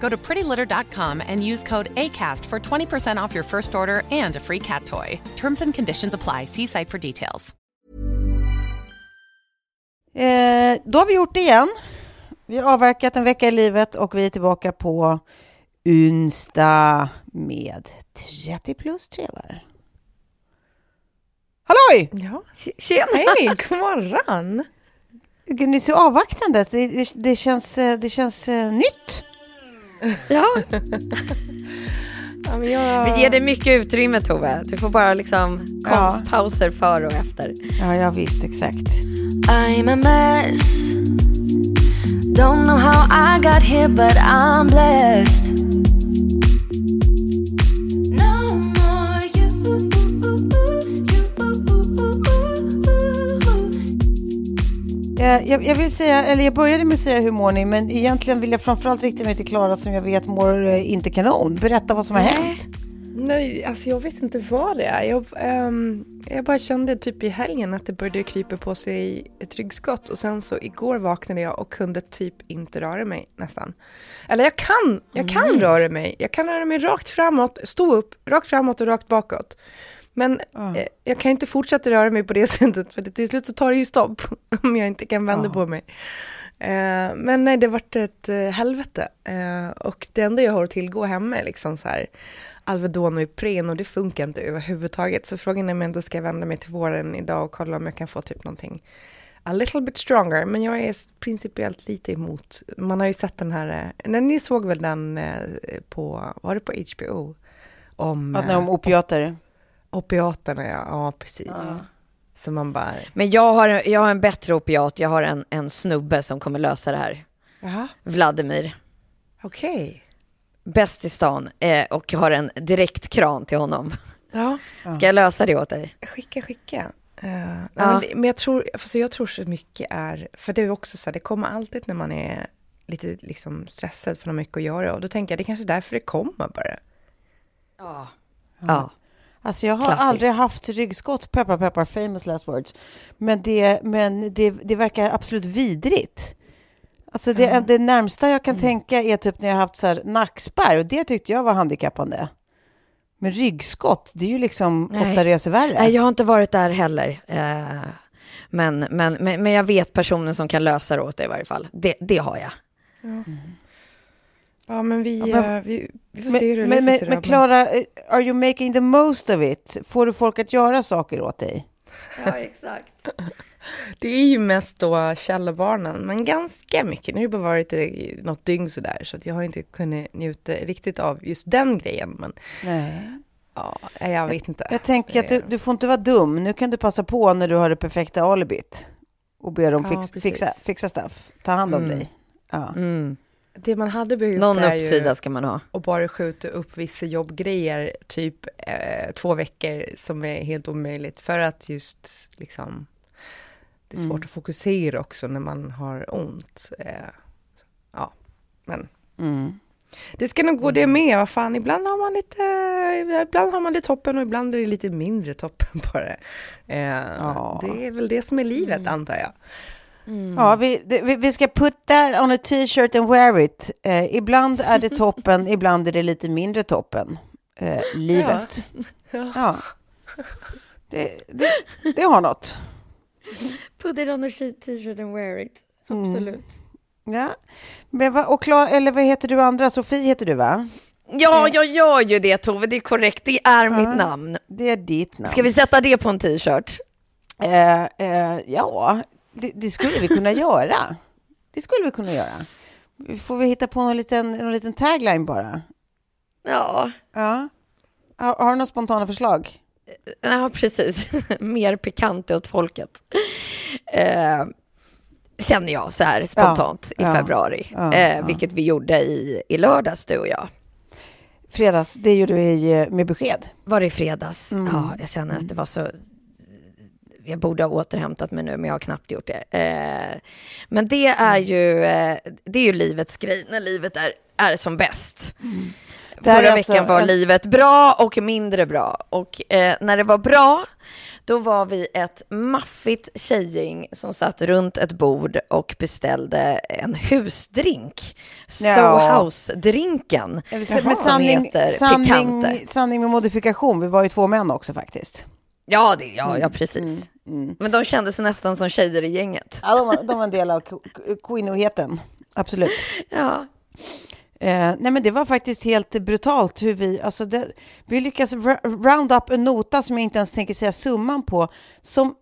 Go to prettylitter.com and use code ACAST for 20% off your first order and a free cat toy. Terms and conditions apply. See site for details. Eh, då har vi gjort det igen. Vi har avverkat en vecka i livet och vi är tillbaka på onsdag med 30 plus trevar. Halloj! Ja, tjena! Hej, god morgon! Ni är så avvaktande. Det, det, det känns, eh, det känns uh, nytt. Ja. ja jag... Vi ger dig mycket utrymme, Tove. Du får bara liksom konstpauser ja. före och efter. Ja, ja visst, exakt. I'm a mess Don't know how I got here but I'm blessed jag, jag, vill säga, eller jag började med att säga hur mår ni, men egentligen vill jag framförallt rikta mig till Klara som jag vet mår eh, inte kanon. Berätta vad som har hänt. Nej, alltså jag vet inte vad det är. Jag, um, jag bara kände typ i helgen att det började krypa på sig ett ryggskott och sen så igår vaknade jag och kunde typ inte röra mig nästan. Eller jag kan, jag kan mm. röra mig. Jag kan röra mig rakt framåt, stå upp, rakt framåt och rakt bakåt. Men eh, jag kan inte fortsätta röra mig på det sättet för till slut så tar det ju stopp om jag inte kan vända mm. på mig. Eh, men nej, det vart ett eh, helvete. Och det enda jag har att tillgå hemma är liksom så här Alvedon och Ipren och det funkar inte överhuvudtaget. Så frågan är om jag inte ska vända mig till våren idag och kolla om jag kan få typ någonting a little bit stronger. Men jag är principiellt lite emot. Man har ju sett den här, när ni såg väl den på, var det på HBO? Om, ja, om opiater. Opiaterna, ja. Ja, precis. Ja. Så man bara... Men jag har, jag har en bättre opiat. Jag har en, en snubbe som kommer lösa det här. Jaha. Vladimir. Okej. Okay. Bäst i stan. Eh, och har en direkt kran till honom. Ja. Ska jag lösa det åt dig? Skicka, skicka. Uh, ja. men, men, jag tror, alltså jag tror så mycket är, för det är också så här, det kommer alltid när man är lite liksom stressad för att ha mycket att göra och då tänker jag det är kanske är därför det kommer bara. Ja. Ja. Alltså jag har Klassiskt. aldrig haft ryggskott, peppar peppar, famous last words. Men det, men det, det verkar absolut vidrigt. Alltså det, mm. det närmsta jag kan mm. tänka är typ när jag har haft så här nackspärr och det tyckte jag var handikappande. Men ryggskott, det är ju liksom Nej. åtta resor värre. Nej, jag har inte varit där heller. Eh, men, men, men, men jag vet personen som kan lösa det åt dig i varje fall. Det, det har jag. Ja. Mm. Ja, men vi, ja, men, uh, vi, vi, får men, se hur det men, men, men Klara, eh, are you making the most of it? Får du folk att göra saker åt dig? Ja, exakt. det är ju mest då källarbarnen, men ganska mycket. Nu har det bara varit något dygn sådär, så att jag har inte kunnat njuta riktigt av just den grejen. Men... Nej. Ja, jag vet inte. Jag, jag tänker att du, du, får inte vara dum. Nu kan du passa på när du har det perfekta alibit och be dem fix, ja, fixa, fixa stuff. Ta hand om mm. dig. Ja. Mm. Det man hade behövt Någon är uppsida ska man ha. Och bara skjuta upp vissa jobbgrejer, typ eh, två veckor, som är helt omöjligt. För att just liksom, det är svårt mm. att fokusera också när man har ont. Eh, ja, men. Mm. Det ska nog gå det med, vad fan, ibland har man lite, ibland har man det toppen och ibland är det lite mindre toppen på det. Eh, Ja. Det är väl det som är livet, antar jag. Ja, vi, det- vi, vi ska put that on a t-shirt and wear it. Eh, ibland är det toppen, ibland är det lite mindre toppen. Eh, livet. Ja. Det, det, det har något. Put it on a t-shirt and wear it. Absolut. Ja. Men vad, och Klara, eller vad heter du andra? Sofie heter du va? Ja, jag gör ju det Tove, det är korrekt. Det är mitt namn. Det är ditt namn. Ska vi sätta det på en t-shirt? Eh, eh, ja, det, det skulle vi kunna göra. Det skulle vi kunna göra. Får vi hitta på någon liten, någon liten tagline bara? Ja, Ja. Har, har du några spontana förslag? ja precis. Mer pikant åt folket. Eh, känner jag så här spontant Ja, i februari. ja, eh. Vilket vi gjorde i, i lördags, du och jag. Fredags, det gjorde vi med besked. Var det i fredags? Mm. Ja, jag känner att det var så... Jag borde ha återhämtat mig nu, men jag har knappt gjort det. Eh, men det är ju, eh, det är ju livets grej, när livet är, är som bäst. Här Förra alltså veckan var livet bra och mindre bra. Och eh, när det var bra, då var vi ett maffigt tjejgäng som satt runt ett bord och beställde en husdrink. Ja. Sohouse-drinken. Med som sanning, sanning, sanning med modifikation. Vi var ju två män också faktiskt. Ja, det, ja, Mm, ja precis. Men de kände sig nästan som tjejer i gänget. Ja, de, var, de var en del av kvinnoheten. Absolut. Ja. Eh, nej men det var faktiskt helt brutalt hur vi, alltså det, vi lyckas round up en nota som jag inte ens tänker säga summan på, som,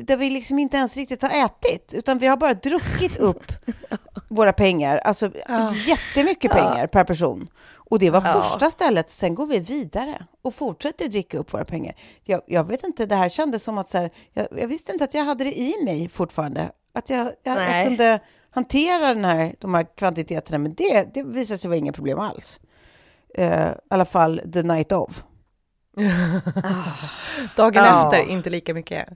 där vi liksom inte ens riktigt har ätit, utan vi har bara druckit upp våra pengar, alltså jättemycket pengar per person. Och det var första stället, sen går vi vidare och fortsätter dricka upp våra pengar. Jag, jag vet inte, det här kändes som att så här, jag, jag visste inte att jag hade det i mig fortfarande, att jag, jag, jag kunde hantera den här, de här kvantiteterna, men det, det visade sig vara inga problem alls. Eh, I alla fall the night of. Dagen Ja. efter, inte lika mycket.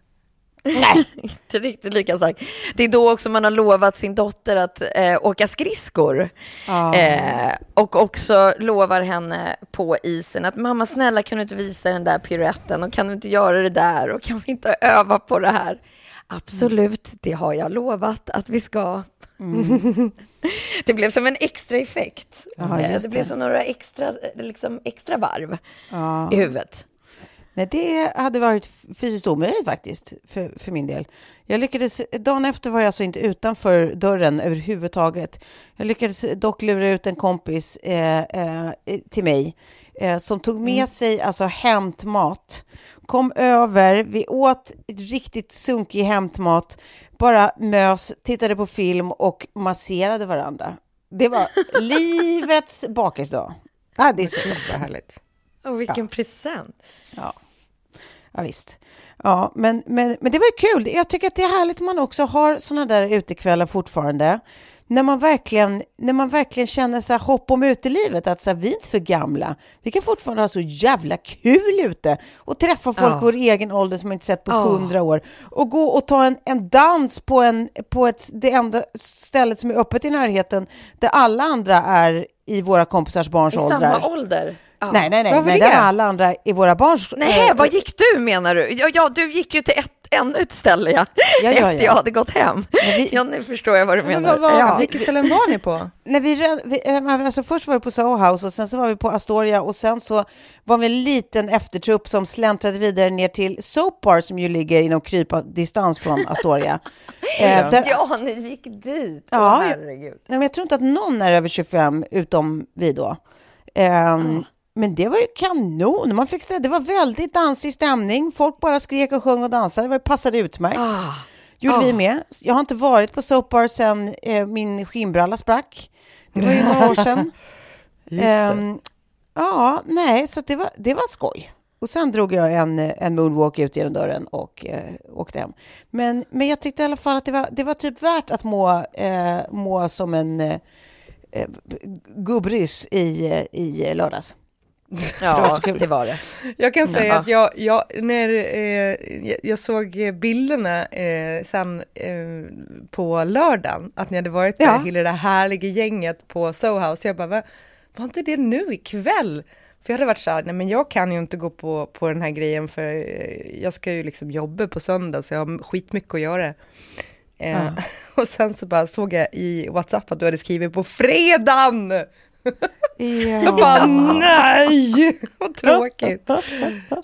Nej, Inte riktigt lika sagt. Det är då också man har lovat sin dotter att eh, åka skridskor. Ja. Eh, och också lovar henne på isen att mamma snälla kan du inte visa den där piruetten och kan du inte göra det där och kan vi inte öva på det här? Absolut, det har jag lovat att vi ska. det blev som en extra effekt. Eh, just det blev det. som några extra, liksom extra varv Ja. i huvudet. Nej, det hade varit fysiskt omöjligt faktiskt, för, för min del. Jag lyckades, dagen efter var jag alltså inte utanför dörren överhuvudtaget. Jag lyckades dock lura ut en kompis eh, eh, till mig eh, som tog med sig alltså hämtmat, kom över, vi åt riktigt sunkig hämtmat, bara mös, tittade på film och masserade varandra. Det var livets bakisdag. Ah, det är så toppen. Härligt. Och vilken present. Ja, ja visst. Ja, men, men, men det var ju kul. Jag tycker att det är härligt att man också har sådana där utekvällar fortfarande. När man verkligen, när man verkligen känner så här hopp om utelivet, att så här, vi är inte för gamla. Vi kan fortfarande ha så jävla kul ute och träffa folk Ja. i vår egen ålder som man inte sett på Ja. hundra år och gå och ta en, en dans på, en, på ett, det enda stället som är öppet i närheten där alla andra är i våra kompisars barns I åldrar. samma ålder. Ja. Nej, nej, nej, Varför nej det? där är alla andra i våra barns... Nej, eh, vad gick du menar du? Ja, ja du gick ju till ett, ännu ett ställe ja. Ja, ja, efter ja. jag hade gått hem. Men vi- Ja, nu förstår jag vad du Men menar. vad, vad, ja. Vilka ställen var ni på? när vi, vi, eh, alltså först var vi på Soho House och sen så var vi på Astoria och sen så var vi en liten eftertrupp som släntrade vidare ner till Soap Bar som ju ligger inom krypa distans från Astoria. eh, där, Ja, ni gick dit. Ja, Åh, jag- herregud. nej, men jag tror inte att någon är över 25 utom vi då. Ehm, Men det var ju kanon. Man fick, det var väldigt dansig stämning. Folk bara skrek och sjöng och dansade. Det var- passade utmärkt. Ah. gjorde vi Ah. med. Jag har inte varit på Soap Bar sen eh, min skinnbralla sprack. Det var ju några år sedan. Ehm, ja, nej, så det, var, det var skoj. Och sen drog jag en, en moonwalk ut genom dörren och eh, åkte hem. Men, men jag tyckte i alla fall att det var, det var typ värt att må, eh, må som en eh, eh, gubbryss i, eh, i lördags. det var Ja, så kul. det var det. Jag kan säga Ja. att jag, jag, när, eh, jag- jag såg bilderna eh, sen eh, på lördagen, att ni hade varit Ja. där, hela det härliga gänget på Soho House. Jag bara, vad, var inte det nu ikväll? För jag hade varit så här, nej men jag kan ju inte gå på, på den här grejen för eh, jag ska ju liksom jobba på söndag så jag har skitmycket att göra. Eh, Ja. och sen så bara såg jag i WhatsApp att du hade skrivit på fredagen! Jag bara nej, vad tråkigt.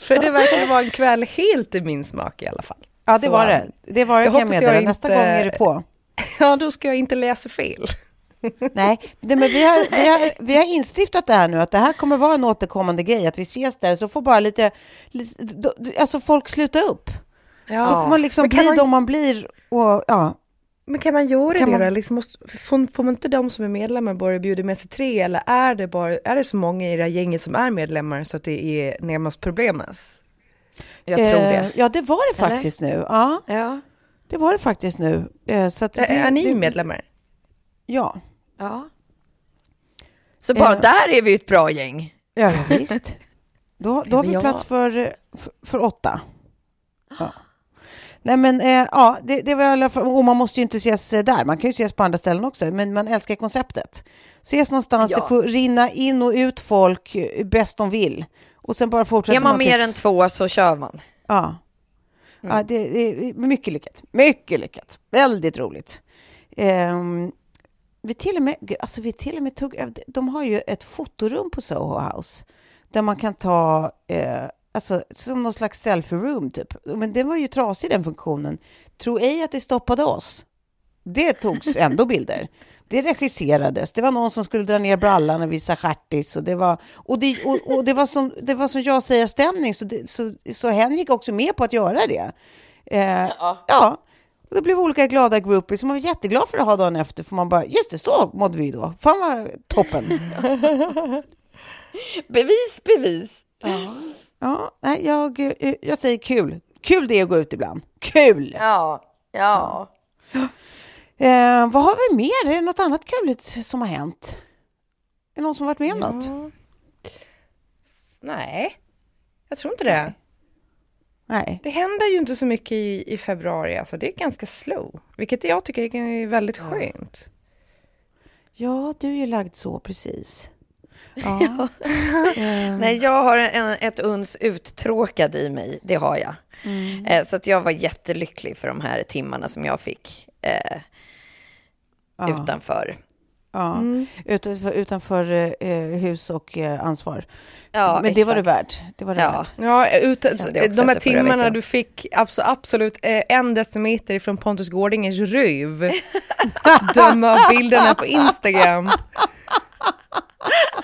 För det verkar vara en kväll helt i min smak i alla fall. Ja, det Så, var det. Det var det jag jag meddela. Nästa inte- gång är du på. Ja, då ska jag inte läsa fel. Nej, men vi har, vi, har, vi har instiftat det här nu, att det här kommer vara en återkommande grej, att vi ses där, så får bara lite, lite alltså folk sluta upp. Ja. Så får man liksom bli man- de man blir och ja. Men kan man göra Kan det man- då? Liksom måste, får, får man inte de som är medlemmar bara bjuda med sig tre eller är det, bara, är det så många i det här gänget som är medlemmar så att det är närmast problemas? Jag tror Eh, det. Ja, det var det Eller? faktiskt nu. Ja, Ja. det var det faktiskt nu. Eh, Så att det, är ni det, medlemmar? Ja. ja. Så bara Eh. där är vi ett bra gäng. Ja, visst. Då, då har vi plats för, för, för åtta. Ja. Nej men eh, ja, det, det var alla fall, och man måste ju inte ses eh, där, man kan ju ses på andra ställen också, men man älskar konceptet. Ses någonstans, Ja. det får rinna in och ut folk eh, bäst de vill. Och sen bara fortsätter Är man mer tills- än två så kör man. Ja. ja det, det är mycket lyckat. Mycket lyckat. Väldigt roligt. Ehm, vi till och med, alltså vi till och med tog, de har ju ett fotorum på Soho House där man kan ta, eh, alltså som någon slags selfie room typ. Men det var ju trasig den funktionen. Tro ej att det stoppade oss. Det togs ändå bilder. Det regisserades. Det var någon som skulle dra ner brallan och visa stjärtis. Och det var, och det, och, och det var som, det var som jag säger stämning så, det, så, så hen gick också med på att göra det. Eh, ja. Och det blev olika glada groupies som man var jätteglad för att ha dagen efter. För man bara, just det, så mådde vi då. Fan vad toppen. Bevis, bevis. Ja, nej, jag, eh, jag säger kul. Kul det är att gå ut ibland. Kul! Ja, ja. Eh, vad har vi mer? Är det något annat kul som har hänt? Är det någon som varit med om något? Nej, jag tror inte det. Nej. Det händer ju inte så mycket i, i februari, alltså det är ganska slow. Vilket jag tycker är väldigt skönt. Ja, du är ju lagd så precis. Ja. Ehm, Nej, jag har en, ett uns uttråkad i mig, det har jag. Eh, så att jag var jättelycklig för de här timmarna som jag fick eh, Ja. utanför. Ja, utanför, utanför eh, hus och eh, ansvar. Ja, Men det var det exakt. värt. Det var det Ja. värt. Ja, ut, de här timmarna du fick abso- absolut eh, en decimeter ifrån Pontus Gårdingers röv. Döma av bilderna på Instagram.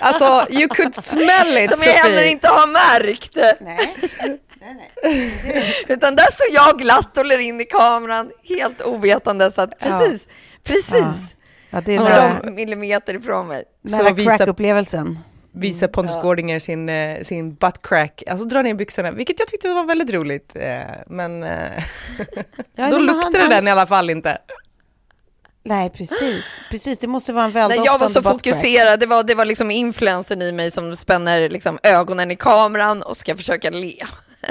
Alltså, you could smell it, Som jag heller inte har märkt. Nej. Utan där står jag glatt och ler in i kameran, helt ovetande. Så att precis, precis. Ja, det är Några millimeter ifrån mig. Nära visa- crack-upplevelsen. Visar Pontus Gårdinger sin, eh, sin butt crack, alltså dra ner byxorna, vilket jag tyckte var väldigt roligt. eh, Men eh, Ja, då luktade han- det han- den i alla fall inte. Nej, precis. Precis, det måste vara en Nej, väldoftande jag var så fokuserad, det var, det var liksom influensen i mig som spänner liksom ögonen i kameran och ska försöka le.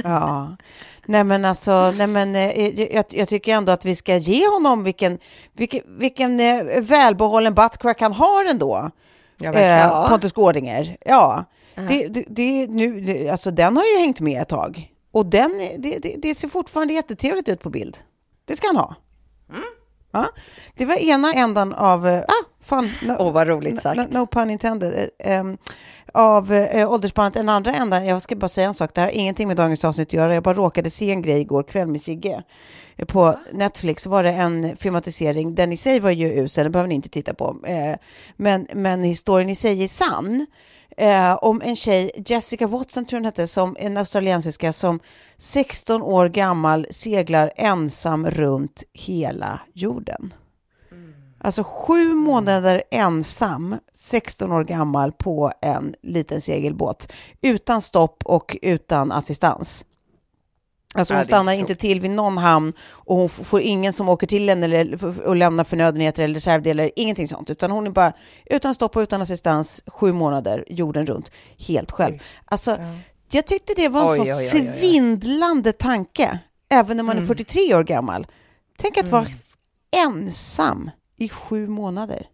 Ja. Nej men alltså, nej men, eh, jag, jag tycker ändå att vi ska ge honom vilken, vilken, vilken eh, välbehållen buttcrack han har ändå. Ja. Eh, Pontus Gårdinger. Ja, det, det, det, nu, alltså den har ju hängt med ett tag. Och den, det, det, det ser fortfarande jättetrevligt ut på bild. Det ska han ha. Ja, det var ena ändan av, eh, ah, fan, no, Åh, vad roligt sagt. no, no pun intended, em, av eh, åldersspannet. Den andra ändan, jag ska bara säga en sak, det här har ingenting med dagens avsnitt att göra, jag bara råkade se en grej igår kväll med Sigge. Eh, På Netflix var det en filmatisering, den i sig var ju usel, den behöver ni inte titta på. Eh, men, men historien i sig är sann. Eh, om en tjej, Jessica Watson tror jag hon hette, som en australiensiska som 16 år gammal seglar ensam runt hela jorden. Alltså sju månader ensam, 16 år gammal på en liten segelbåt utan stopp och utan assistans. Alltså hon stannar inte till vid någon hamn och hon får ingen som åker till henne eller, och lämnar förnödenheter eller reservdelar, ingenting sånt. Utan hon är bara utan stopp och utan assistans sju månader jorden runt, helt själv. Alltså, jag tyckte det var en Oj, så oj, oj, oj, oj. svindlande tanke, även när man är Mm. 43 år gammal. Tänk att vara ensam i sju månader.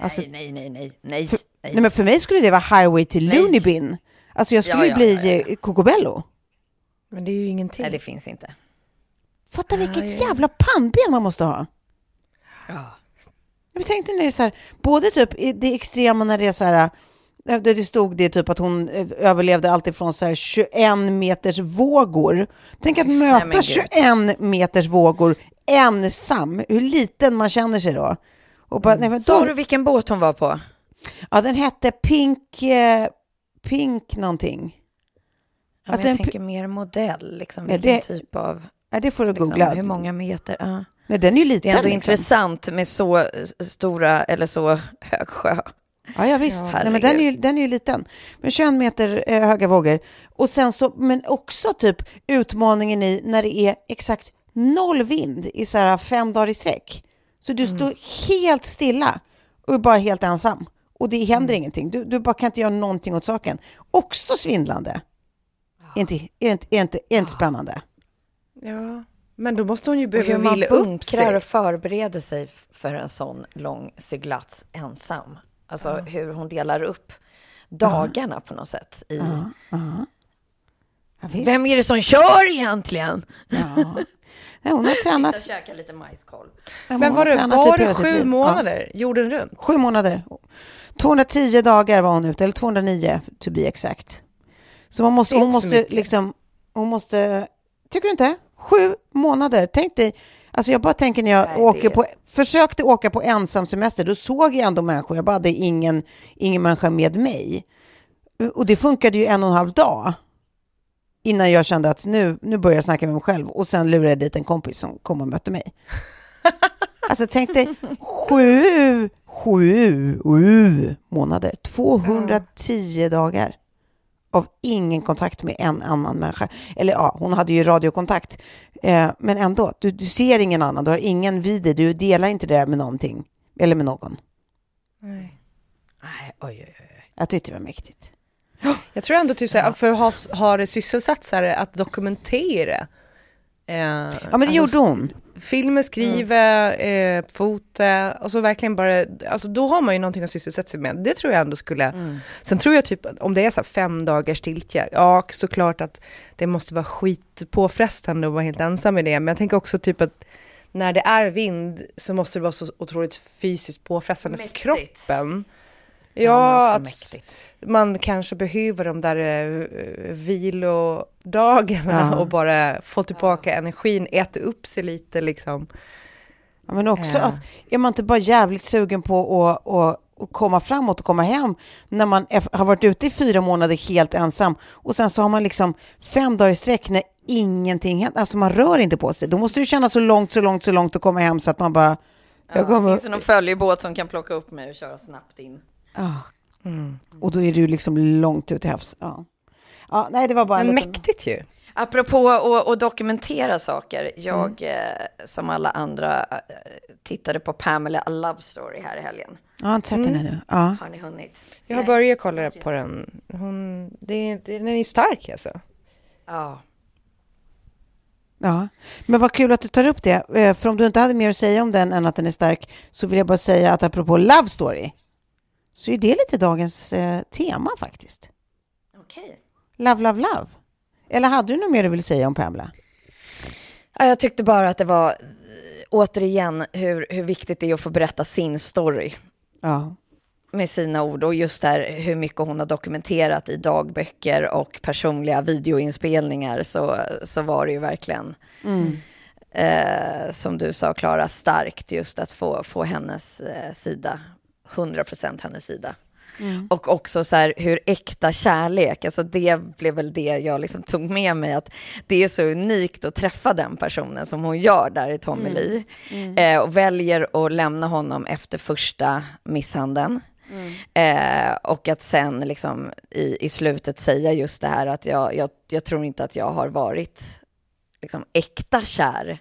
Alltså, nej, nej, nej, nej, nej. För, nej. men för mig skulle det vara highway till. Looney Bin. Alltså jag skulle Ja, ju ja, bli ja, ja. Men det är ju ingenting. nej, det finns inte. Fatta vilket ja. jävla pannben man måste ha. Ja. Jag tänkte när det är så här, både typ i det extrema när det är så här, eh, det stod det typ att hon eh, överlevde allt ifrån så här 21 meters vågor. Tänk att möta gud. 21 meters vågor ensam, hur liten man känner sig då. Och bara, nej, men Sa då du vilken båt hon var på? ja, den hette Pink, eh, Pink någonting. Ja, Alltså jag tänker mer modell, liksom. Vilken det- typ av... Ja, det får du Liksom, googla. hur många meter? Ja. Nej, den är ju Det liten. är ändå liksom. intressant med så stora eller så hög sjö. Ja, ja visst. Ja, Nej, men den, är ju, den är ju liten. Men 21 meter eh, höga vågor. Och sen så, men också typ utmaningen i när det är exakt noll vind i så här fem dagar i sträck. Så du Mm. står helt stilla och är bara helt ensam. Och det händer Mm. ingenting. Du, du bara kan inte göra någonting åt saken. Också svindlande. Inte, är inte, är inte, är inte spännande. Ja. Men då måste hon ju Och hur behöva man vila upp sig. och förbereder sig för en sån lång seglats ensam. Alltså hur hon delar upp dagarna på något sätt. I... Ja, ja. Vem är det som kör egentligen? Ja. Nej, hon har tränat. Jag käkar lite majskolv. hon Men har var det, tränat var typ det sju. Ja. månader jorden runt? Sju månader. 210 dagar var hon ute, eller 209 to be exact. Så man måste, hon måste liksom, hon måste, tycker du inte? Sju månader, tänk dig, alltså jag bara tänker när jag Nej, åker på, försökte åka på ensam semester, då såg jag ändå människor, jag bara hade ingen, ingen människa med mig. Och det funkade ju en och en halv dag innan jag kände att nu, nu börjar jag snacka med mig själv. Och sen lurade jag dit en kompis som kom och mötte mig. Alltså tänk dig sju, sju, sju månader, 210 dagar av ingen kontakt med en annan människa. Eller ja, hon hade ju radiokontakt, eh, men ändå, du, du ser ingen annan, du har ingen vid dig, du delar inte det med någonting, eller med någon. Nej. Nej, oj, oj, oj. Jag tyckte det var mäktigt. Jag tror ändå typ såhär, för att ha, ha det sysselsatt att dokumentera. Eh, Ja, men det gjorde hon. Filmer, skriva, eh, fota och så verkligen bara, alltså då har man ju någonting att sysselsätta sig med. Det tror jag ändå skulle, Mm. sen tror jag typ om det är så fem dagars stiltje, ja såklart att det måste vara skitpåfrestande att vara helt ensam med det, men jag tänker också typ att när det är vind så måste det vara så otroligt fysiskt påfrestande Mäktigt. för kroppen. Ja, Ja, att mäktigt. man kanske behöver de där eh, vilodagarna Ja. och bara få tillbaka energin, äta upp sig lite liksom. Ja, men också Ja. att är man inte bara jävligt sugen på att, att, att komma framåt och komma hem när man har varit ute i fyra månader helt ensam och sen så har man liksom fem dagar i sträck när ingenting händer, alltså man rör inte på sig. Då måste du känna så långt, så långt, så långt att komma hem så att man bara... Jag Ja, kommer, finns det någon följebåt som kan plocka upp mig och köra snabbt in? Ja. Och då är du liksom långt ut till havs. Ja. Ja, nej, det var bara en Men liten... mäktigt ju. Apropå att, att dokumentera saker. Jag, Mm. eh, som alla andra, eh, tittade på Pamela A Love Story här i helgen. Jag har inte sett den ännu. Ja. Har ni hunnit? Jag har börjat kolla på den. Hon, det, det, den är ju stark alltså. Ja. Ja, men vad kul att du tar upp det. Eh, För om du inte hade mer att säga om den än att den är stark så vill jag bara säga att apropå Love Story så är det lite dagens eh, tema faktiskt. Okej. Love, love, love. Eller hade du något mer du vill säga om Pamela? Ja, jag tyckte bara att det var, eh, återigen, hur, hur viktigt det är att få berätta sin story Ja, med sina ord och just där hur mycket hon har dokumenterat i dagböcker och personliga videoinspelningar så, så var det ju verkligen, eh, som du sa Klara, starkt just att få, få hennes eh, sida, 100% hennes sida. Och också så här hur äkta kärlek, alltså det blev väl det jag liksom tog med mig, att det är så unikt att träffa den personen som hon gör där i Tommy Lee. Eh, och väljer att lämna honom efter första misshandeln. Eh, och att sen liksom i, i slutet säga just det här att jag, jag, jag tror inte att jag har varit liksom äkta kär.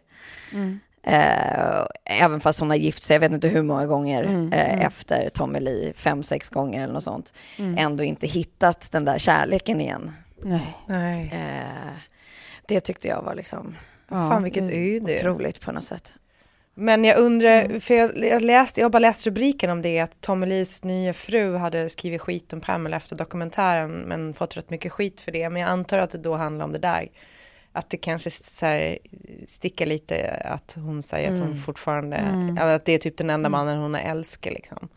Eh, även fast hon har gift sig, jag vet inte hur många gånger eh, efter Tommy Lee, fem, sex gånger eller något sånt, ändå inte hittat den där kärleken igen. nej. Nej. Eh, det tyckte jag var liksom Ja, Fan vilket det- öde. otroligt på något sätt. Men jag undrar, för jag, jag, läste, jag har bara läst rubriken om det, att Tommy Lees nya fru hade skrivit skit om Pamela efter dokumentären, men fått rätt mycket skit för det. Men jag antar att det då handlar om det där. Att det kanske så här, sticker lite att hon säger att hon fortfarande, eller att det är typ den enda mannen hon älskar liksom.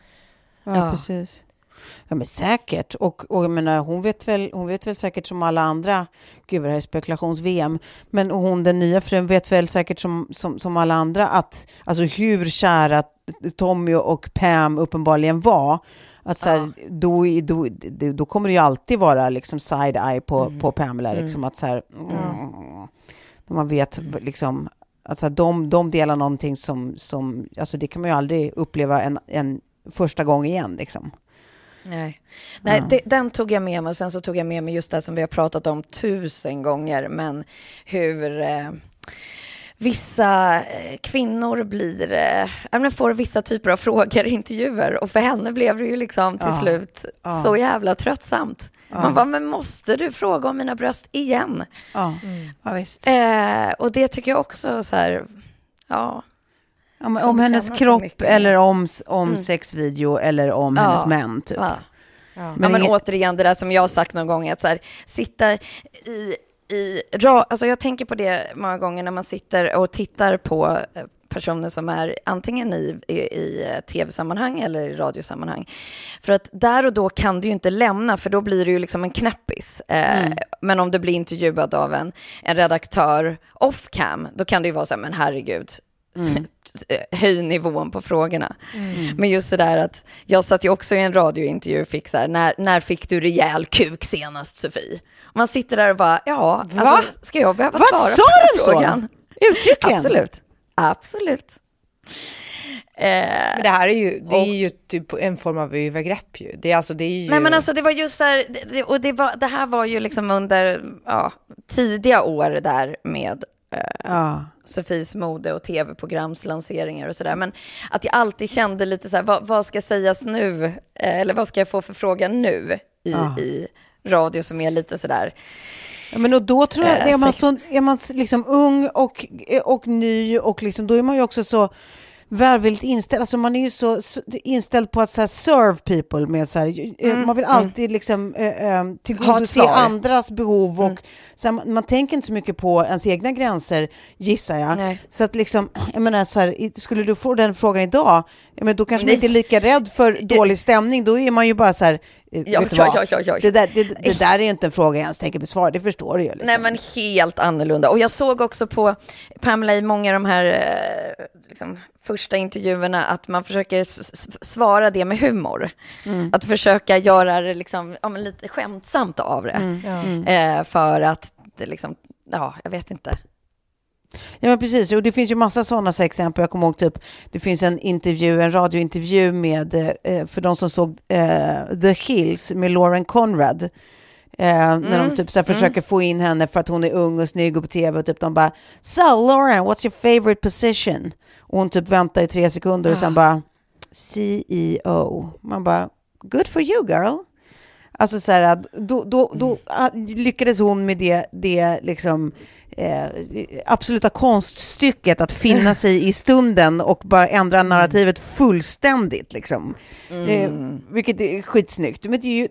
Ja, Ja. precis. Ja, men säkert. Och, och jag menar, hon, vet väl, hon vet väl säkert som alla andra, gud vad det här är spekulations-VM, men hon, den nya frun, vet väl säkert som, som, som alla andra att, alltså hur kära Tommy och Pam uppenbarligen var, att så här, då, då, då, då kommer det ju alltid vara liksom side-eye på, på Pamela, liksom att så här, mm, när man vet liksom, alltså de, de delar någonting som, som, alltså det kan man ju aldrig uppleva en, en första gång igen liksom. Nej, Nej det, den tog jag med mig och sen så tog jag med mig just det som vi har pratat om tusen gånger, men hur eh, vissa eh, kvinnor blir, eh, ja, får vissa typer av frågor i intervjuer och för henne blev det ju liksom till Ja. slut Ja. så jävla tröttsamt. Man bara, men måste du fråga om mina bröst igen? Ja, ja visst. Eh, och det tycker jag också så här, ja. Ja, om kommer hennes kropp eller om, om sexvideo eller om Ja. hennes män typ. ja. Ja. Men, ja, men inget- återigen, det där som jag har sagt någon gång, att så här, sitta i, i alltså jag tänker på det många gånger när man sitter och tittar på eh, personer som är antingen i, i, i eh, tv-sammanhang eller i radiosammanhang. För att där och då kan du ju inte lämna, för då blir du ju liksom en knäppis. Eh, Men om du blir intervjuad av en, en redaktör off cam, då kan det ju vara så här, men herregud, höj nivån på frågorna. Men just det där att jag satt ju också i en radiointervju och fick så här, när, när fick du rejäl kuk senast Sofie? Och man sitter där och bara, ja, alltså, ska jag behöva Vad svara på den de så? frågan? Uttryckligen? Absolut, absolut. Eh, Men det här är ju, det Och- är ju typ en form av övergrepp ju. Det är alltså, det är ju... Nej men alltså det var just där, det, och det, var, det här var ju liksom under ja, tidiga år där med Ja. Sofies mode och tv-programs lanseringar och sådär. Men att jag alltid kände lite så här, vad, vad ska sägas nu? Eh, Eller vad ska jag få för fråga nu i, Ja. i radio som är lite sådär. Ja, men och då tror jag, Eh, är man, så, är man liksom ung och, och ny och liksom, då är man ju också så välvilligt inställd. Alltså man är ju så, inställd på att så här, serve people med så här, eh, man vill alltid liksom eh, eh, tillgodose andras behov och så här, man, man tänker inte så mycket på ens egna gränser gissar jag. Nej. Så att liksom, jag menar så här, skulle du få den frågan idag, men då kanske man Nej. inte är lika rädd för dålig stämning, då är man ju bara så här, Ja, du ja, ja, ja, ja. Det, där, det, det där är ju inte en fråga jag ens tänker besvara, det förstår du ju. Liksom. Nej men helt annorlunda. Och jag såg också på Pamela i många av de här eh, liksom, första intervjuerna att man försöker svara det med humor. Att försöka göra det liksom, ja, men lite skämtsamt av det. Eh, för att det liksom, ja, jag vet inte. Ja men precis, och det finns ju massa sådana så exempel. Jag kommer ihåg typ, det finns en intervju, en radiointervju med, eh, för de som såg eh, The Hills med Lauren Conrad. Eh, När de typ så här försöker få in henne för att hon är ung och snygg och på tv och typ de bara So Lauren, what's your favorite position? Och hon typ väntar i tre sekunder och sen bara CEO. Man bara, good for you girl. Alltså så här, att då, då, då ah, lyckades hon med det, det liksom, eh, absoluta konststycket att finna sig i stunden och bara ändra narrativet fullständigt. Liksom. Eh, vilket är skitsnyggt. Men det, ju,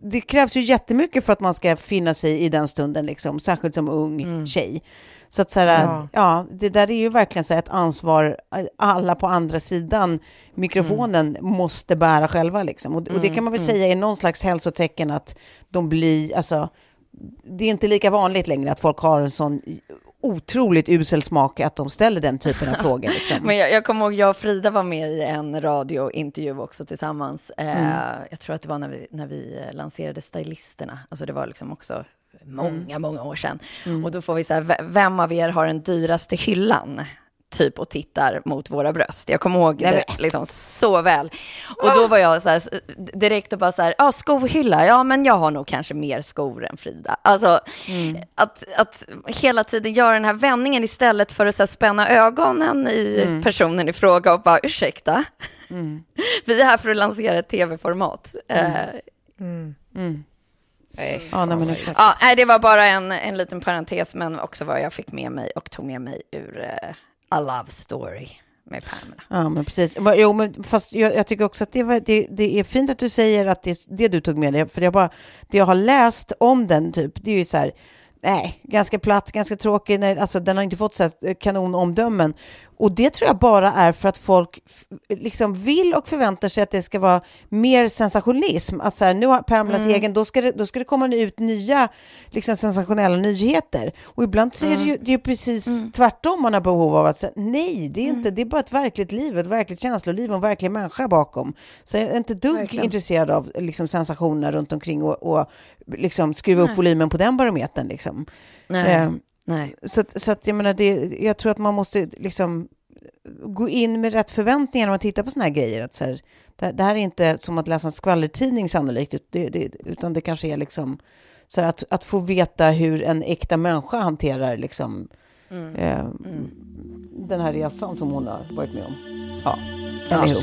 det krävs ju jättemycket för att man ska finna sig i den stunden, liksom, särskilt som ung tjej. Så att så här, ja. Ja. det där är ju verkligen så ett ansvar alla på andra sidan mikrofonen måste bära själva. Liksom. Och, och det kan man väl säga är någon slags hälsotecken att de blir, alltså, det är inte lika vanligt längre att folk har en sån otroligt usel smak att de ställer den typen av frågor. Liksom. Men jag, jag kommer ihåg, jag och Frida var med i en radiointervju också tillsammans. Eh, Jag tror att det var när vi, när vi eh, lanserade Stylisterna. Alltså det var liksom också många, många år sedan. Och då får vi så här, vem av er har den dyraste hyllan? Typ och tittar mot våra bröst. Jag kommer ihåg Nej, det liksom så väl. Och då var jag så här, direkt och bara så här, ja, ah, skohylla, ja, men jag har nog kanske mer skor än Frida. Alltså, att, att hela tiden göra den här vändningen istället för att så här, spänna ögonen i personen i fråga och bara, ursäkta, vi är här för att lansera ett tv-format. Eh, Ja, nej, men exakt. Ja, nej, det var bara en, en liten parentes, men också vad jag fick med mig och tog med mig ur eh, A Love Story. med Pamela. Ja, men precis. Jo, men fast jag, jag tycker också att det, var, det, det, är fint att du säger att det, det du tog med dig, för jag bara, det jag har läst om den, typ, det är ju så här, nej, ganska platt, ganska tråkig, nej, alltså den har inte fått så här kanonomdömen. Och det tror jag bara är för att folk liksom vill och förväntar sig att det ska vara mer sensationalism. Att så här, nu har Pamelas mm. egen, då ska, det, då ska det komma ut nya liksom, sensationella nyheter. Och ibland så är det ju, mm. det är precis mm. tvärtom man har behov av att säga nej, det är, inte, mm. det är bara ett verkligt liv, ett verkligt känsloliv och en verklig människa bakom. Så jag är inte dugg Verkligen. intresserad av liksom, sensationer runt omkring och, och liksom, skruva nej. upp volymen på den barometern. Liksom. Nej. Eh, Nej. Så, så att jag menar, det, jag tror att man måste liksom gå in med rätt förväntningar när man tittar på sådana här grejer. Att så här, det, det, här är inte som att läsa en skvallertidning sannolikt, det, det, utan det kanske är liksom så här, att, att få veta hur en äkta människa hanterar liksom, mm. Eh, mm. den här resan som hon har varit med om. Ja, ja.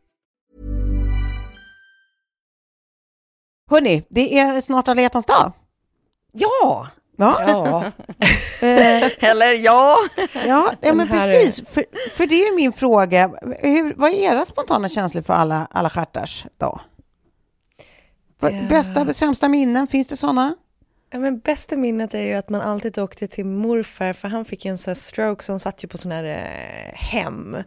Hörni, det är snart alla hjärtans dag. Ja! Ja. ja. Eller ja. Ja, ja men precis. För, för det är min fråga. Hur, vad är era spontana känslor för alla, alla stjärtars dag? Ja. Bästa, sämsta minnen, finns det sådana? Ja, men bästa minnet är ju att man alltid åkte till morfar, för han fick ju en sån stroke, så han satt ju på sån här eh, hem.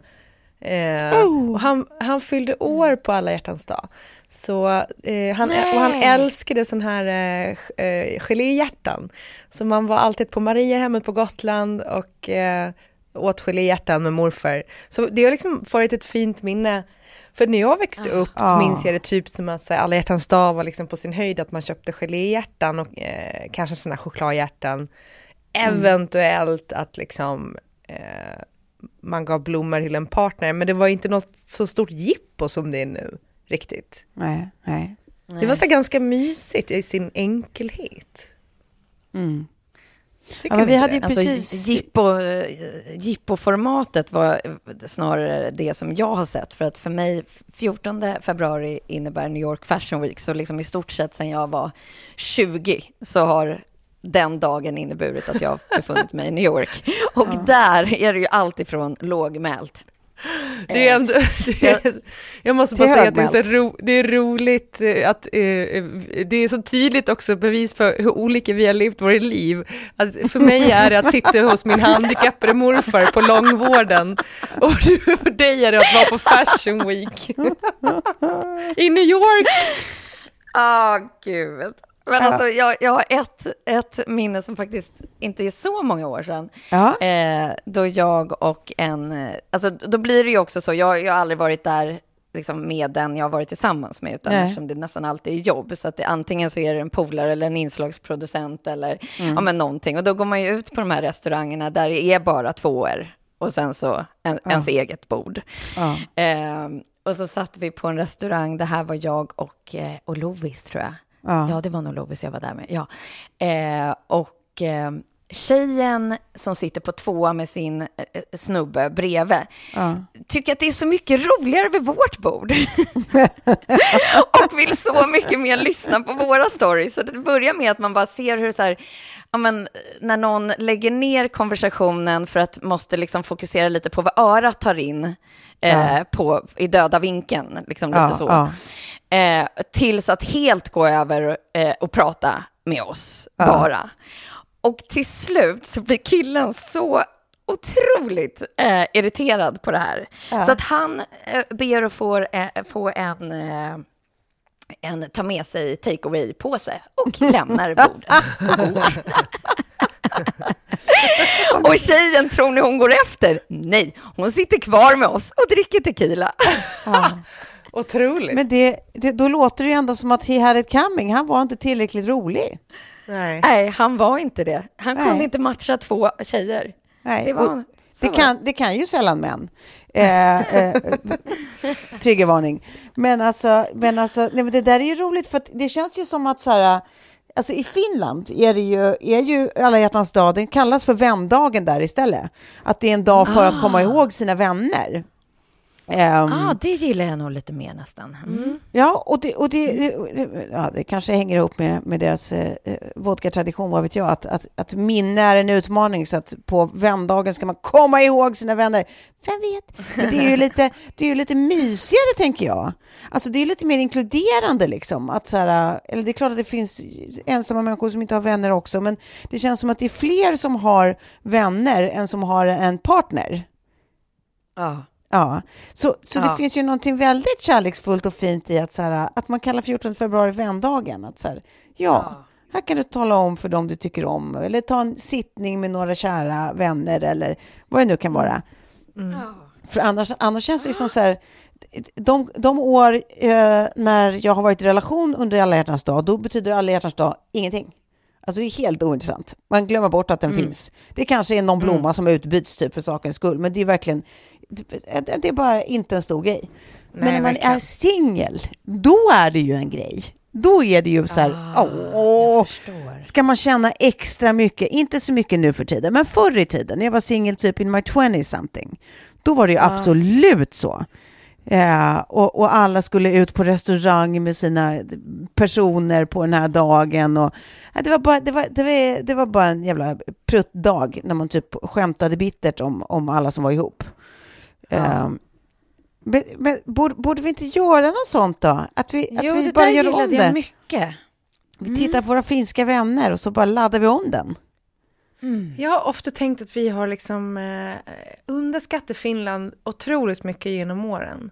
Eh, oh. och han, han fyllde år på alla hjärtans dag. Så, eh, han, och han älskade sån här eh, eh, geléhjärtan. Så man var alltid på Mariahemmet på Gotland och eh, åt geléhjärtan med morfar. Så det har liksom varit ett fint minne. För när jag växte upp ah. minns jag det typ som att här, alla hjärtans dag var liksom på sin höjd att man köpte geléhjärtan och eh, kanske såna chokladhjärtan. Mm. Eventuellt att liksom eh, man gav blommor till en partner, men det var inte något så stort jippo som det är nu riktigt. Nej, nej. Det var så ganska mysigt i sin enkelhet. Mm. ja, men vi hade ju alltså, precis... Jippo, jippo-formatet var snarare det som jag har sett. För att för mig, 14 februari innebär New York Fashion Week. Så liksom i stort sett sen jag var 20 så har den dagen inneburit att jag befunnit mig i New York. Och ja. där är det ju alltifrån lågmält det är ändå, det är, jag måste bara säga att det är, så ro, det är roligt eh, att eh, eh, det är så tydligt också bevis för hur olika vi har levt våra liv. Att för mig är det att sitta hos min handikappade morfar på långvården och för dig är det att vara på Fashion Week i New York. Åh, oh, gud. Men alltså, jag, jag har ett, ett minne som faktiskt inte är så många år sedan. Ja. Eh, då jag och en... Eh, alltså, då blir det ju också så. Jag, jag har aldrig varit där liksom, med den jag har varit tillsammans med, utan eftersom det nästan alltid är jobb. Så att det, antingen så är det en polare eller en inslagsproducent eller mm. ja, men någonting. Och då går man ju ut på de här restaurangerna där det är bara tvåor och sen så en, ens eget bord. Ja. Eh, och så satt vi på en restaurang, det här var jag och, eh, och Lovis tror jag. Ja. Ja, det var nog Lovis jag var där med. Ja. Eh, och eh, tjejen som sitter på tvåa med sin eh, snubbe bredvid Ja. tycker att det är så mycket roligare vid vårt bord. och vill så mycket mer lyssna på våra stories. Så det börjar med att man bara ser hur så här, ja, men, när någon lägger ner konversationen för att måste liksom fokusera lite på vad örat tar in eh, på, i döda vinkeln. Liksom lite Ja, så. Ja. Eh, tills att helt gå över eh, och prata med oss bara. Och till slut så blir killen så otroligt eh, irriterad på det här. Så att han eh, ber att få, eh, få en, eh, en ta med sig take away-påse och lämnar bordet och går. och tjejen, tror ni hon går efter? Nej, hon sitter kvar med oss och dricker tequila. Otroligt. Men det, det, då låter det ju ändå som att he had it coming. Han var inte tillräckligt rolig. Nej. Nej, han var inte det. Han Nej. kunde inte matcha två tjejer. Nej, Det var- det, kan, det kan ju sällan män. Eh, eh, triggervarning. Men alltså, men alltså nej, men det där är ju roligt för att det känns ju som att så här, alltså i Finland är det ju, är ju alla hjärtans dag, den kallas för vändagen där istället. Att det är en dag för att komma ihåg sina vänner. Ehm, ah, det gillar jag nog lite mer nästan. Mm. Ja, och det, och det, det, ja, det kanske hänger ihop med, med deras eh, vodka-tradition, vad vet jag, att, att, att minne är en utmaning, så att på vändagen ska man komma ihåg sina vänner. Vem vet? Men det är ju lite, det är ju lite mysigare, tänker jag. Alltså det är lite mer inkluderande, liksom. Att så här, eller det är klart att det finns ensamma människor som inte har vänner också, men det känns som att det är fler som har vänner än som har en partner. Ja. Ja, så, så det Ja. finns ju någonting väldigt kärleksfullt och fint i att, så här, att man kallar 14 februari vändagen. Att så här, ja, här kan du tala om för dem du tycker om eller ta en sittning med några kära vänner eller vad det nu kan vara. För annars, annars känns det som så här, de, de år eh, när jag har varit i relation under alla hjärtans dag, då betyder alla hjärtans dag ingenting. Alltså det är helt ointressant. Man glömmer bort att den finns. Det kanske är någon blomma som utbyts typ för sakens skull, men det är verkligen, det, är bara inte en stor grej. men Nej, när man verkligen. är singel, då är det ju en grej. Då är det ju så här, åh, ska man känna extra mycket, inte så mycket nu för tiden, men förr i tiden, när jag var singel typ in my 20 something, då var det ju absolut så. Eh, och, och alla skulle ut på restaurang med sina personer på den här dagen. Och, ja, det, var bara, det, var, det, var, det var bara en jävla pruttdag när man typ skämtade bittert om, om alla som var ihop. Eh, men, men borde, borde vi inte göra något sånt då? Att vi, att Jo, vi det bara gör om gillade jag det? mycket. Vi tittar på våra finska vänner och så bara laddar vi om den. Jag har ofta tänkt att vi har liksom eh, underskattat Finland otroligt mycket genom åren.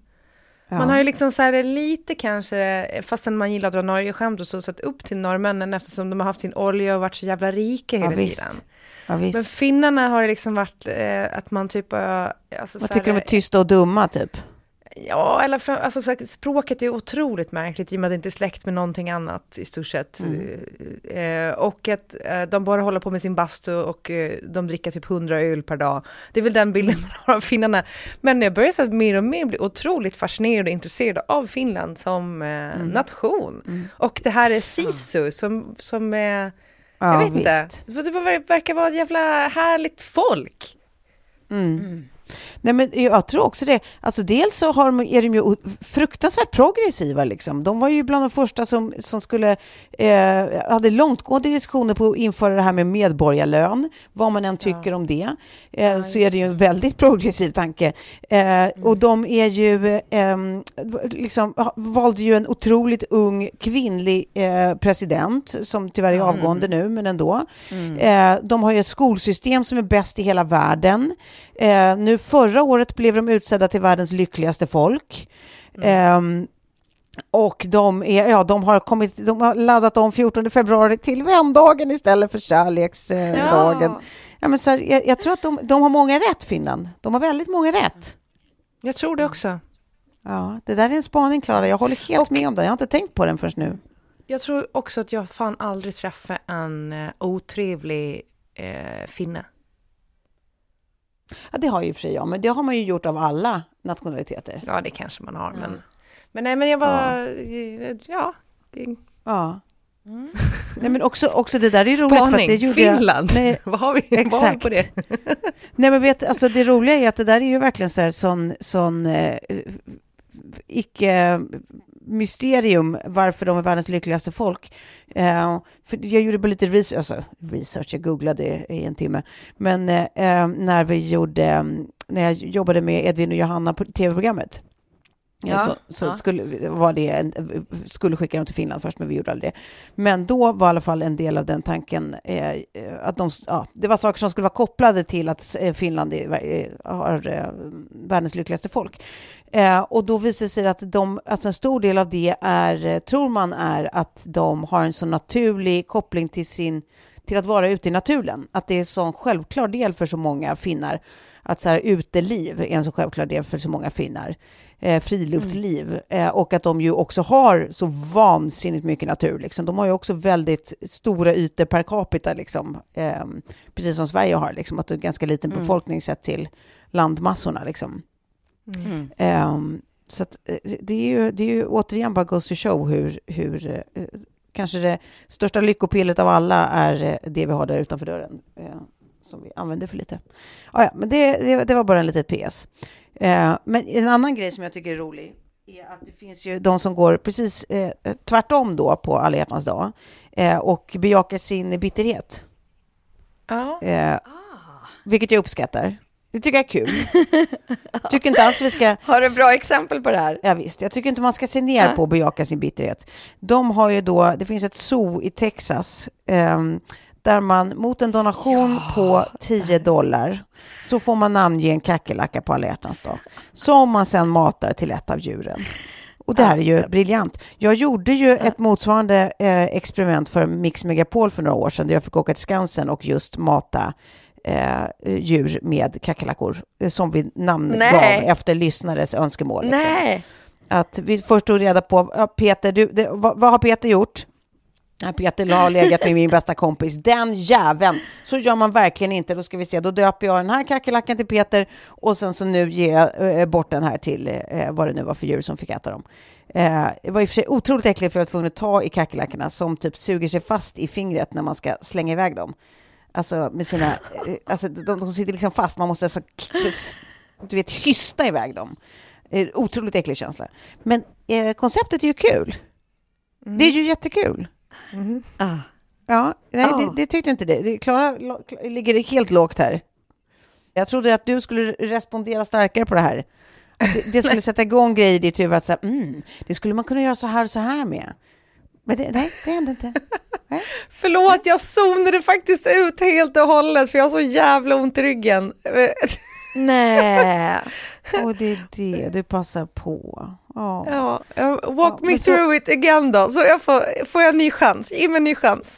Ja. Man har ju liksom så här lite kanske, fastän man gillar att dra Norge-skämt och så, satt upp till norrmännen eftersom de har haft sin olja och varit så jävla rika hela ja, visst. Ja. Men finnarna har det liksom varit eh, att man typ... eh, Alltså, Vad tycker de här- är tysta och dumma typ? Ja, eller fram, alltså, så här, språket är otroligt märkligt i och med att det inte är släkt med någonting annat i stort sett. Eh, och att eh, de bara håller på med sin bastu och eh, de dricker typ 100 öl per dag. Det är väl den bilden man har av finnarna. Men jag börjar så mer och mer bli otroligt fascinerad och intresserad av Finland som eh, nation. Och det här är Sisu som, som är... Ja, jag vet visst. inte. Det ver- verkar vara ett jävla härligt folk. Nej, men jag tror också det. Alltså, dels så har de, är de ju fruktansvärt progressiva. Liksom. De var ju bland de första som, som skulle, eh, hade långtgående diskussioner på att införa det här med medborgarlön. Vad man än tycker om det, eh, så är det ju en väldigt progressiv tanke. Eh, Och de är ju, eh, liksom, valde ju en otroligt ung kvinnlig eh, president, som tyvärr är avgående nu, men ändå. Eh, de har ju ett skolsystem som är bäst i hela världen. Eh, nu förra året blev de utsedda till världens lyckligaste folk. Ehm, och de, är, ja, de, har kommit, de har laddat om 14 februari till vändagen istället för kärleksdagen. Ja. Ja, men så här, jag, jag tror att de, de har många rätt, Finland. De har väldigt många rätt. Jag tror det också. Ja, det där är en spaning, Klara. Jag håller helt med om det. Jag har inte tänkt på den förrän nu. Jag tror också att jag fan aldrig träffat en eh, otrevlig eh, finne. Ja, det har ju i och för sig jag, men det har man ju gjort av alla nationaliteter. Ja, det kanske man har, men... Men nej, men jag bara... Ja. Ja. Nej, men också, också det där är roligt. För att det Spaning, gjorde jag- Finland. Nej, Vad har vi, vad har vi Exakt. på det? Nej, men vet, alltså det roliga är att det där är ju verkligen så här sån, sån eh, icke-mysterium varför de är världens lyckligaste folk. Eh, för jag gjorde bara lite research, alltså, research, jag googlade i en timme, men eh, eh, när vi gjorde, när jag jobbade med Edvin och Johanna på tv-programmet, Ja, så så ja. skulle, var det en, skulle skicka dem till Finland först, men vi gjorde aldrig det. Men då var i alla fall en del av den tanken eh, att de, ja, det var saker som skulle vara kopplade till att eh, Finland är, eh, har eh, världens lyckligaste folk. Eh, och då visade det sig att de, alltså en stor del av det är, eh, tror man är att de har en så naturlig koppling till sin till att vara ute i naturen. Att det är en sån självklar del för så många finnar. Att så här, uteliv är en så självklar del för så många finnar. Eh, friluftsliv. Eh, och att de ju också har så vansinnigt mycket natur. Liksom. De har ju också väldigt stora ytor per capita, liksom. eh, precis som Sverige har. Liksom, att det är en ganska liten befolkning sett till landmassorna. Liksom. Mm. Ehm, så att, eh, det, är ju, det är ju återigen bara goes to show hur, hur eh, kanske det största lyckopillet av alla är eh, det vi har där utanför dörren. som vi använder för lite. Ah, ja, men det, det, det var bara en litet PS. Eh, men en annan grej som jag tycker är rolig är att det finns ju de som går precis eh, tvärtom då på alla hjärtans dag eh, och bejakar sin bitterhet. Ja. Eh, Vilket jag uppskattar. Det tycker jag är kul. Tycker inte alls vi ska... Har du bra exempel på det här? Ja, visst, jag tycker inte man ska se ner på att bejaka sin bitterhet. De har ju då, det finns ett zoo i Texas ehm, där man mot en donation på 10 dollar så får man namnge en kackerlacka på alla hjärtans dag som man sen matar till ett av djuren. Och det här är ju briljant. Jag gjorde ju ett motsvarande eh, experiment för Mix Megapol för några år sedan där jag fick åka till Skansen och just mata eh, djur med kackerlackor eh, som vi namngav efter lyssnares önskemål. liksom. Nej. Att vi först tog reda på, ja, Peter, du, det, vad, vad har Peter gjort? Peter har legat med min bästa kompis, den jäveln. Så gör man verkligen inte. Då ska vi se, då döper jag den här kackerlackan till Peter och sen så nu ger jag eh, bort den här till eh, vad det nu var för djur som fick äta dem. Det var i och för sig otroligt äckligt för jag var tvungen att ta i kackerlackorna som typ suger sig fast i fingret när man ska slänga iväg dem. Alltså med sina, eh, alltså de, de sitter liksom fast, man måste alltså, du vet, hysta iväg dem. Otroligt äcklig känsla. Men eh, konceptet är ju kul. Det är ju jättekul. Ah. Ja, nej, Ja. det, det tyckte inte det. det Klara ligger helt lågt här. Jag trodde att du skulle respondera starkare på det här. Det, det skulle sätta igång grejer i ditt huvud att säga, mm, det skulle man kunna göra så här och så här med. Men det, nej, det hände inte. Nej. Förlåt, jag zonade faktiskt ut helt och hållet för jag har så jävla ont i ryggen. Nej. Och det är det du passar på. Ja. Ja, walk Ja, me men så- through it again då, så jag får, får jag en ny chans. Ge mig en ny chans.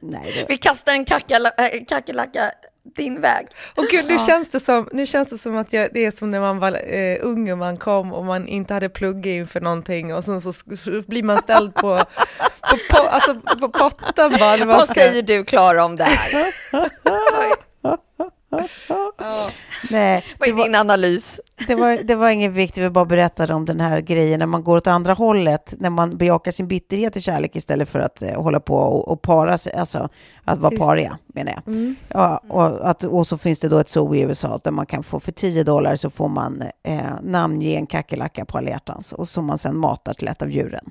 Nej, det, Vi kastar en kackala- äh, kackerlacka din väg. Och gud, nu, känns det som, nu känns det som att jag, det är som när man var eh, ung och man kom och man inte hade pluggat inför någonting och sen så, så blir man ställd på, på, på, alltså, på potten bara. Vad ska- säger du Klara om det här? nej, Vad är din analys? det, var, det var ingen vikt, vi bara berättade om den här grejen när man går åt andra hållet, när man bejakar sin bitterhet i kärlek istället för att eh, hålla på och, och para sig, alltså att vara Just pariga menar jag. Ja, och, att, och så finns det då ett zoo i USA där man kan få för 10 dollar så får man eh, namnge en kackerlacka på alla hjärtans och som man sen matar till ett av djuren.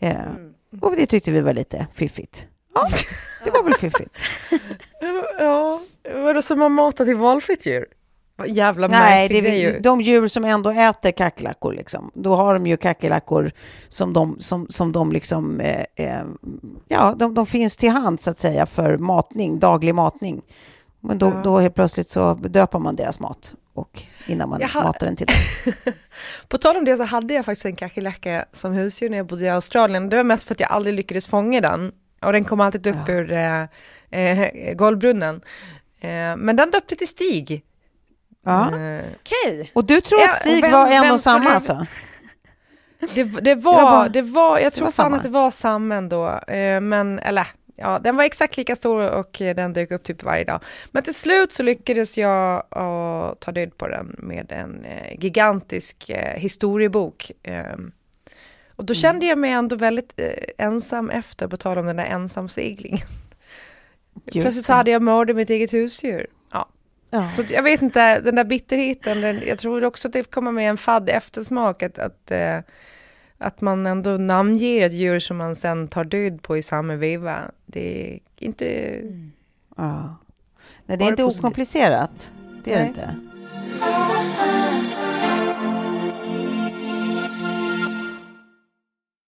Eh, Och det tyckte vi var lite fiffigt. Ja, det var väl fiffigt. Ja, vadå som man matar till valfritt djur? Jävla Nej, det är ju. de djur som ändå äter kackerlackor, liksom. då har de ju kackerlackor som de, som, som de liksom, eh, eh, ja, de, de finns till hand så att säga för matning, daglig matning. Men då, Ja. då helt plötsligt så döpar man deras mat och innan man Jaha. matar den till dem. På tal om det så hade jag faktiskt en kackerlacka som husdjur när jag bodde i Australien. Det var mest för att jag aldrig lyckades fånga den. Och den kom alltid upp ur eh, eh, golvbrunnen. Eh, men den döpte till Stig. Ja. Eh, Okej. Och du tror Ja, att Stig och vem- var en vem och samma du- alltså? det, det, var, var bara- det var, jag tror var fan samma. att det var samma ändå. Eh, men, eller, ja, den var exakt lika stor och den dök upp typ varje dag. Men till slut så lyckades jag uh, ta död på den med en uh, gigantisk uh, historiebok. Um, och då kände jag mig ändå väldigt ensam efter, på tal om den där ensamseglingen. Plötsligt hade jag mördat mitt eget husdjur. Ja. ja. Så jag vet inte, den där bitterheten, den, jag tror också att det kommer med en fadd eftersmak. Att, att, att man ändå namnger ett djur som man sen tar död på i samma veva. Det är inte... Mm. Ja. Nej, det är inte positivt. okomplicerat. Det är Nej. det inte.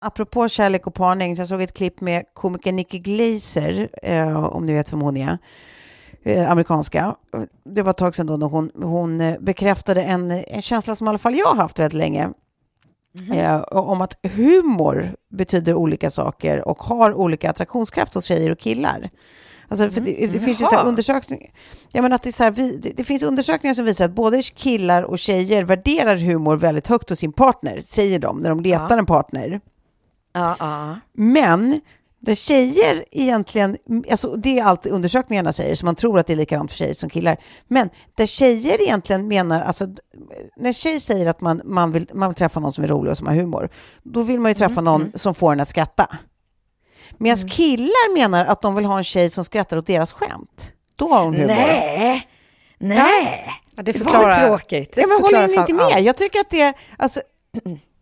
Apropå kärlek och parning, så jag såg ett klipp med komikern Nicky Glazer, eh, om ni vet vem hon är, eh, amerikanska. Det var ett tag sedan då när hon, hon eh, bekräftade en, en känsla som i alla fall jag har haft väldigt länge. Mm. Eh, om att humor betyder olika saker och har olika attraktionskraft hos tjejer och killar. Alltså, för det, det mm. finns ju så undersökningar. Ja, men att det, är så här, vi, det, det, finns undersökningar som visar att både killar och tjejer värderar humor väldigt högt hos sin partner, säger de, när de letar ja. en partner. Ja, ja. Men där tjejer egentligen, alltså det är allt undersökningarna säger, så man tror att det är likadant för tjejer som killar. Men där tjejer egentligen menar, alltså när tjej säger att man, man, vill, man vill träffa någon som är rolig och som har humor, då vill man ju träffa mm, någon mm. som får en att skratta. Medan mm. killar menar att de vill ha en tjej som skrattar åt deras skämt. Då har hon humor. Nej, nej. Ja, det förklarar tråkigt. Det ja, men håller ni inte med? Jag tycker att det, alltså,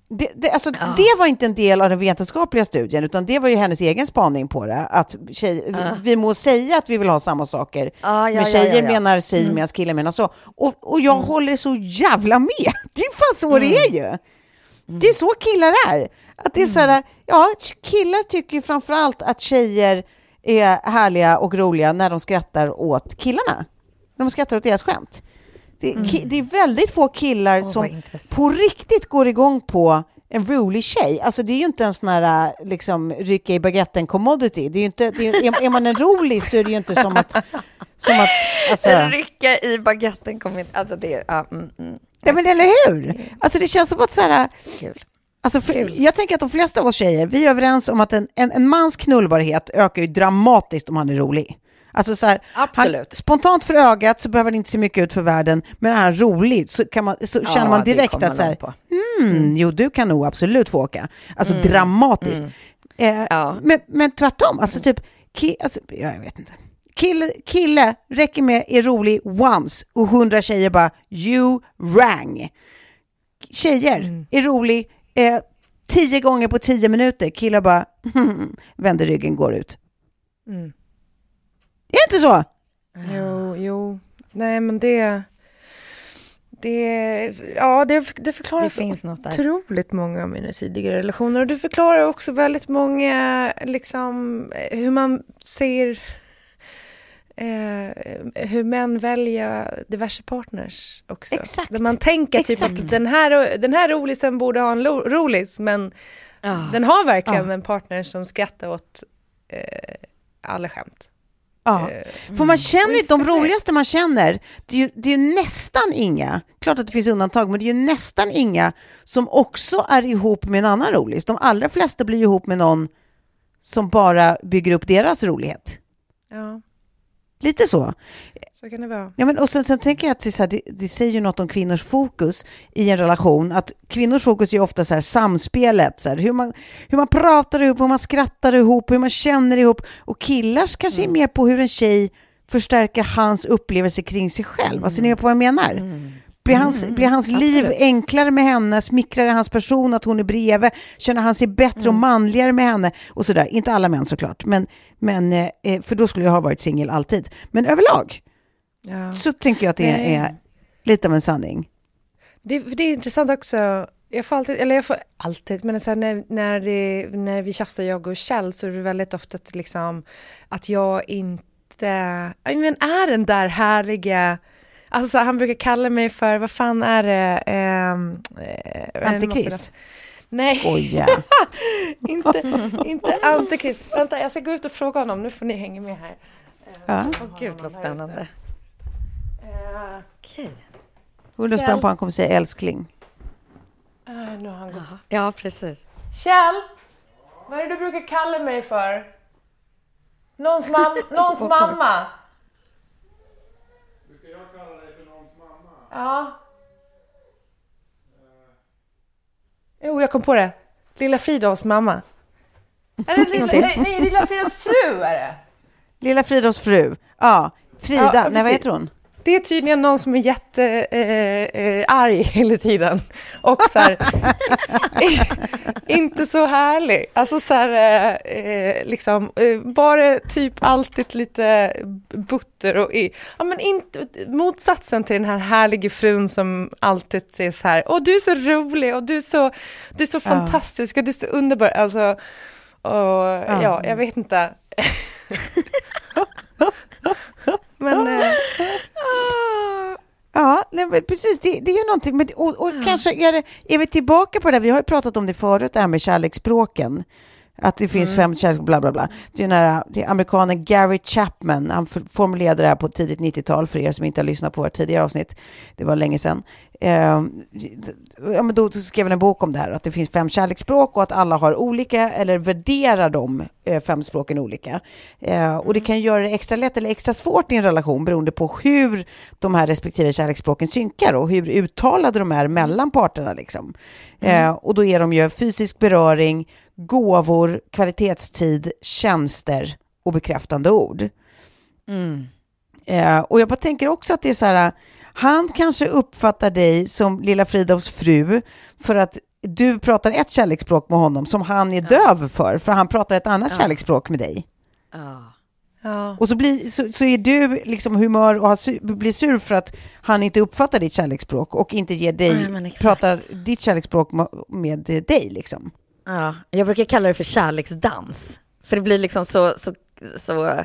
det, det, alltså, ja. det var inte en del av den vetenskapliga studien, utan det var ju hennes egen spaning på det. Att tjej, ja. Vi må säga att vi vill ha samma saker, ja, men tjejer menar si mm. medan killar menar så. Och, och jag mm. håller så jävla med. Det är fan så mm. det är ju. Mm. Det är så killar är. Att det är så här, mm. ja, killar tycker framför allt att tjejer är härliga och roliga när de skrattar åt killarna. När de skrattar åt deras skämt. Det, mm. det är väldigt få killar oh, som på riktigt går igång på en rolig tjej. Alltså det är ju inte en sån här liksom, rycka i baguetten commodity. Det är, ju inte, det är, är man en rolig så är det ju inte som att... Som att alltså... Rycka i baguetten commodity, alltså det... Ja, mm, mm. ja men eller hur? Alltså det känns som att så här... Kul. Alltså för, jag tänker att de flesta av oss tjejer, vi är överens om att en, en, en mans knullbarhet ökar ju dramatiskt om han är rolig. Alltså så här, Absolut. Han, spontant för ögat så behöver han inte se mycket ut för världen, men är han rolig så, kan man, så känner man direkt att så här, mm, mm, jo du kan nog absolut få åka. Alltså mm. dramatiskt. Mm. Eh, ja. men, men tvärtom, alltså typ, ki, alltså, jag vet inte. Kille, kille räcker med är rolig once och hundra tjejer bara you rang. Tjejer mm. är rolig eh, tio gånger på tio minuter. Killar bara vänder ryggen, går ut. Mm. Är det inte så? Jo, jo. Nej, men det... Det, ja, det, det förklarar det finns något där. otroligt många av mina tidigare relationer. Och det förklarar också väldigt många, liksom, hur man ser... Eh, hur män väljer diverse partners också. Exakt. Där man tänker typ att den här, den här rolisen borde ha en lo, rolis, men oh. den har verkligen oh. en partner som skrattar åt eh, alla skämt. Ja, eh, för man känner ju, de roligaste man känner, det är, ju, det är ju nästan inga, klart att det finns undantag, men det är ju nästan inga som också är ihop med en annan rolig. De allra flesta blir ihop med någon som bara bygger upp deras rolighet. Ja. Lite så. Så kan det vara. Ja, men, och sen, sen tänker jag att så här, det, det, säger ju något om kvinnors fokus i en relation. Att kvinnors fokus är ofta så här, samspelet, så här, hur, man, hur man pratar ihop, hur man skrattar ihop, hur man känner ihop. Och killars kanske mm. är mer på hur en tjej förstärker hans upplevelse kring sig själv. Mm. Alltså, ni vet på vad jag menar? Mm. Blir hans, mm, blir hans liv enklare med henne? Smickrar hans person att hon är bredvid? Känner han sig bättre mm. och manligare med henne? Och sådär. Inte alla män såklart, men, men, eh, eh, för då skulle jag ha varit singel alltid. Men överlag ja. så tänker jag att det Nej. är lite av en sanning. Det, det är intressant också. Jag får alltid, eller jag får alltid, men så när, när, det, när vi tjafsar jag och Kjell så är det väldigt ofta att, liksom, att jag inte men är den där härliga Alltså han brukar kalla mig för, vad fan är det? Ehm, eh, Antikrist? Nej. Skoja. inte, inte antikrist. Vänta, jag ska gå ut och fråga honom. Nu får ni hänga med här. Ja. Åh oh, gud vad spännande. Uh, Okej. Undrar spänd på han kommer säga älskling. Uh, nu har han gått. Ja, precis. Kjell! Vad är det du brukar kalla mig för? Någons, mam någons mamma. Brukar jag kalla dig för någons mamma? Ja. Jo, jag kom på det. Lilla Fridolfs mamma. Är det lilla, nej, nej, Lilla Fridas fru är det. Lilla Fridolfs fru. Ja, Frida. Ja, Nej, vad heter hon? Det är tydligen någon som är jättearg eh, eh, hela tiden. Och så här, inte så härlig. Alltså så här, eh, eh, liksom, eh, bara typ alltid lite butter och i, ja men inte, motsatsen till den här härliga frun som alltid är så här, åh du är så rolig och du är så, du är så fantastisk och du är så underbar. Alltså, och, ja, jag vet inte. men... Eh, Ja, nej, men precis. Det, det är ju någonting. Men, och och kanske är, det, är vi tillbaka på det. Vi har ju pratat om det förut, det här med kärleksspråken. Att det finns fem kärleks... Bla, bla, bla. Det är här, det är amerikanen Gary Chapman. Han formulerade det här på tidigt 90-tal, för er som inte har lyssnat på vårt tidigare avsnitt. Det var länge sedan. Eh, ja, men då skrev han en bok om det här, att det finns fem kärleksspråk och att alla har olika, eller värderar de eh, fem språken olika. Eh, och det kan ju göra det extra lätt eller extra svårt i en relation beroende på hur de här respektive kärleksspråken synkar och hur uttalade de är mellan parterna. Liksom. Eh, och då är de ju fysisk beröring, gåvor, kvalitetstid, tjänster och bekräftande ord. Eh, och jag bara tänker också att det är så här, han kanske uppfattar dig som lilla Fridolfs fru för att du pratar ett kärleksspråk med honom som han är döv för, för han pratar ett annat kärleksspråk med dig. Ja. ja. Och så, blir, så, så är du liksom humör och har blir sur för att han inte uppfattar ditt kärleksspråk och inte ger dig, Ja, exakt. pratar ditt kärleksspråk med dig liksom. Ja, jag brukar kalla det för kärleksdans. För det blir liksom så, så, så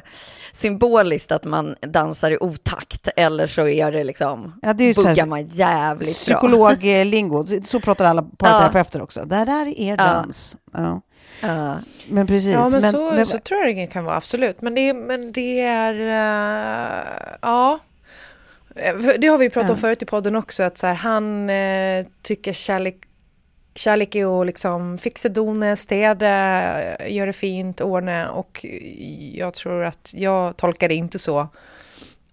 symboliskt att man dansar i otakt. Eller så är det liksom, Ja, det är ju så här- buggar man jävligt bra. Psykologlingo, så- pratar alla parterapeuter också. Det där är er dans. Ja. Ja. Men precis. Ja, men, så, men- så tror jag det kan vara, absolut. Men det, men det är... eh, ja. Eh, Det har vi pratat om Ja. förut i podden också, att så här, han eh, tycker kärlek, kärlek är att liksom fixa dona, städa, göra fint, ordna och jag tror att jag tolkar det inte så.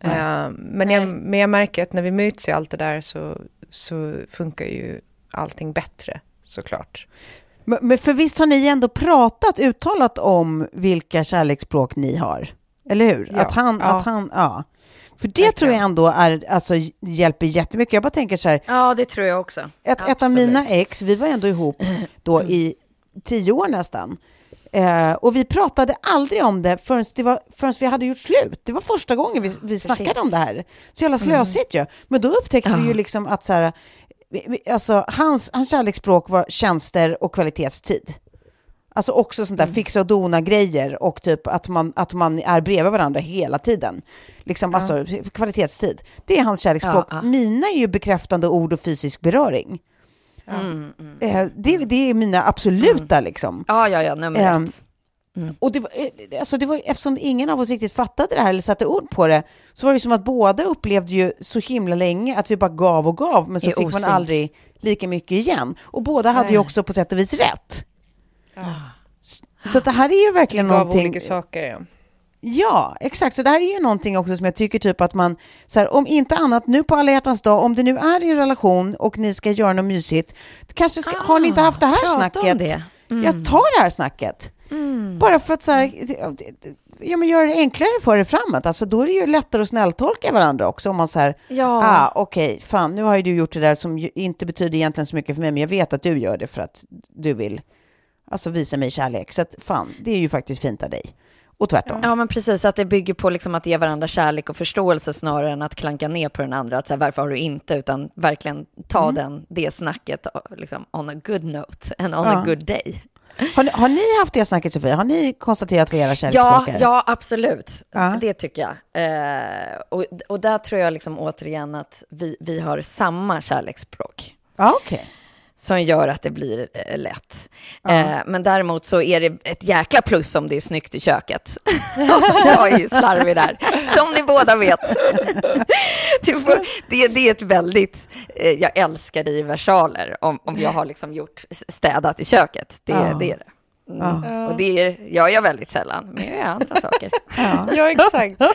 Eh, men, jag, men jag märker att när vi möts i allt det där så, så funkar ju allting bättre såklart. Men för visst har ni ändå pratat, uttalat om vilka kärleksspråk ni har? Eller hur? Ja. Att han, Ja. att han, ja. För det Verkligen. tror jag ändå är, alltså, hjälper jättemycket. Jag bara tänker så här, ja, det tror jag också. ett, ett av mina ex, vi var ändå ihop då i tio år nästan. Eh, och vi pratade aldrig om det förrän, det var, förrän vi hade gjort slut. Det var första gången vi, vi snackade om det här. Så jävla slösigt ju. Men då upptäckte vi ju liksom att så här, alltså, hans, hans kärleksspråk var tjänster och kvalitetstid. Alltså också sånt där fixa och dona-grejer och typ att man, att man är bredvid varandra hela tiden. Liksom, alltså kvalitetstid. Det är hans kärleksspråk. Ja, ja. Mina är ju bekräftande ord och fysisk beröring. Mm, mm. Eh, det, det är mina absoluta liksom. Ja, ja, ja, nummer Ehm, ett. Och det var, eh, alltså det var, eftersom ingen av oss riktigt fattade det här eller satte ord på det, så var det som att båda upplevde ju så himla länge att vi bara gav och gav, men så I fick man osynk. aldrig lika mycket igen. Och båda hade ju också på sätt och vis rätt. Så att det här är ju verkligen Gav någonting... olika saker, ja. Ja, exakt. Så det här är ju någonting också som jag tycker typ att man, så här, om inte annat, nu på alla hjärtans dag, om det nu är i en relation och ni ska göra något mysigt, kanske ska, har ni inte haft det här Ah, snacket? det. Jag tar det här snacket. Bara för att så här, ja, men göra det enklare för er framåt. Alltså, då är det ju lättare att snälltolka varandra också. Om man så här, Ja. ah, okej, fan, nu har ju du gjort det där som inte betyder egentligen så mycket för mig, men jag vet att du gör det för att du vill alltså, visa mig kärlek. Så att, fan, det är ju faktiskt fint av dig. Och tvärtom. Ja, men precis. Att det bygger på liksom att ge varandra kärlek och förståelse snarare än att klanka ner på den andra. Att så här, varför har du inte? Utan verkligen ta Mm. den, det snacket liksom, on a good note and on Ja. a good day. Har ni, har ni haft det snacket, Sofia? Har ni konstaterat vad era Ja, kärleksspråk är? ja, absolut. Ja. Det tycker jag. Eh, och, och där tror jag liksom återigen att vi, vi har samma kärleksspråk. Ja, okej. Som gör att det blir eh, lätt. Eh, men däremot så är det ett jäkla plus om det är snyggt i köket. jag är ju slarvig där, som ni båda vet. det, får, det, det är ett väldigt, eh, jag älskar det i versaler, om, om jag har liksom gjort städat i köket. Det, Ja. det är det. Mm. Och det är, gör jag väldigt sällan, men jag gör andra saker. Ja. Ja, exakt.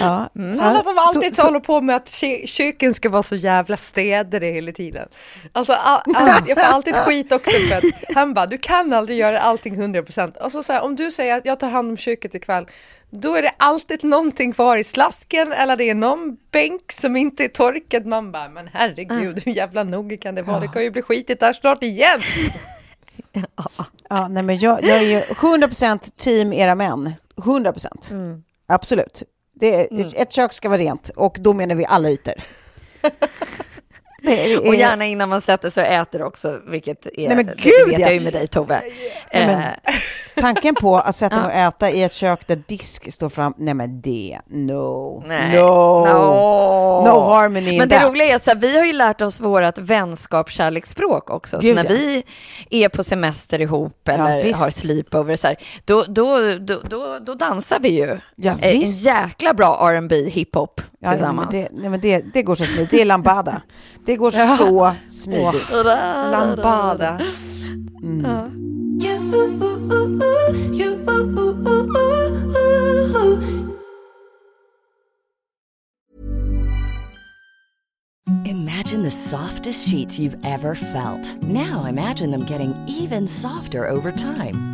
Ja. Mm. Han att de alltid Så- så, håller på med att kö- köken ska vara så jävla städade hela tiden. Alltså, all, all, jag får alltid skit också för att han bara, du kan aldrig göra allting 100%. Alltså så här, om du säger att jag tar hand om köket ikväll, då är det alltid någonting kvar i slasken eller det är någon bänk som inte är torkad. Man bara, men herregud, hur jävla noga kan det vara? Det kan ju bli skitigt där snart igen. Ja, nej, men jag, jag är ju 100% team era män. 100%. Mm. Absolut. Det är, Ett kök ska vara rent och då menar vi alla ytor. Det är, Och gärna innan man sätter sig och äter också, vilket är, Nej, men det gud, vet ja. jag ju med dig Tove. Nej, men- Eh, Tanken på att sätta mig och äta i ett kök där disk står fram, nej men det, no, Nej. no, No. no harmony in Men det that. roliga är här, vi har ju lärt oss vårat vänskapskärleksspråk också. Gud, så när ja. vi är på semester ihop eller visst. har sleepover så här, då, då, då, då, då dansar vi ju. Ja, Eh, en jäkla bra R&B hiphop Ja, nej, men tillsammans. det, nej, men det, det går så smidigt. Det är lambada. Det går så smidigt. Lambada. Mm. Imagine the softest sheets you've ever felt. Now imagine them getting even softer over time.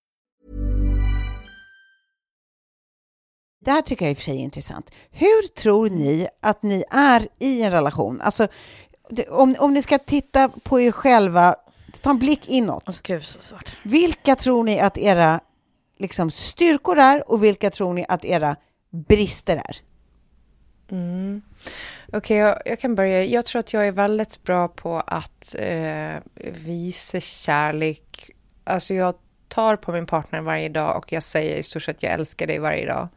Det här tycker jag i och för sig är intressant. Hur tror ni att ni är i en relation? Alltså, om, om ni ska titta på er själva, ta en blick inåt. Gud, så svårt. Vilka tror ni att era liksom, styrkor är och vilka tror ni att era brister är? Okej, jag, jag kan börja. Jag tror att jag är väldigt bra på att eh, visa kärlek. Alltså jag tar på min partner varje dag och jag säger i stort sett jag älskar dig varje dag.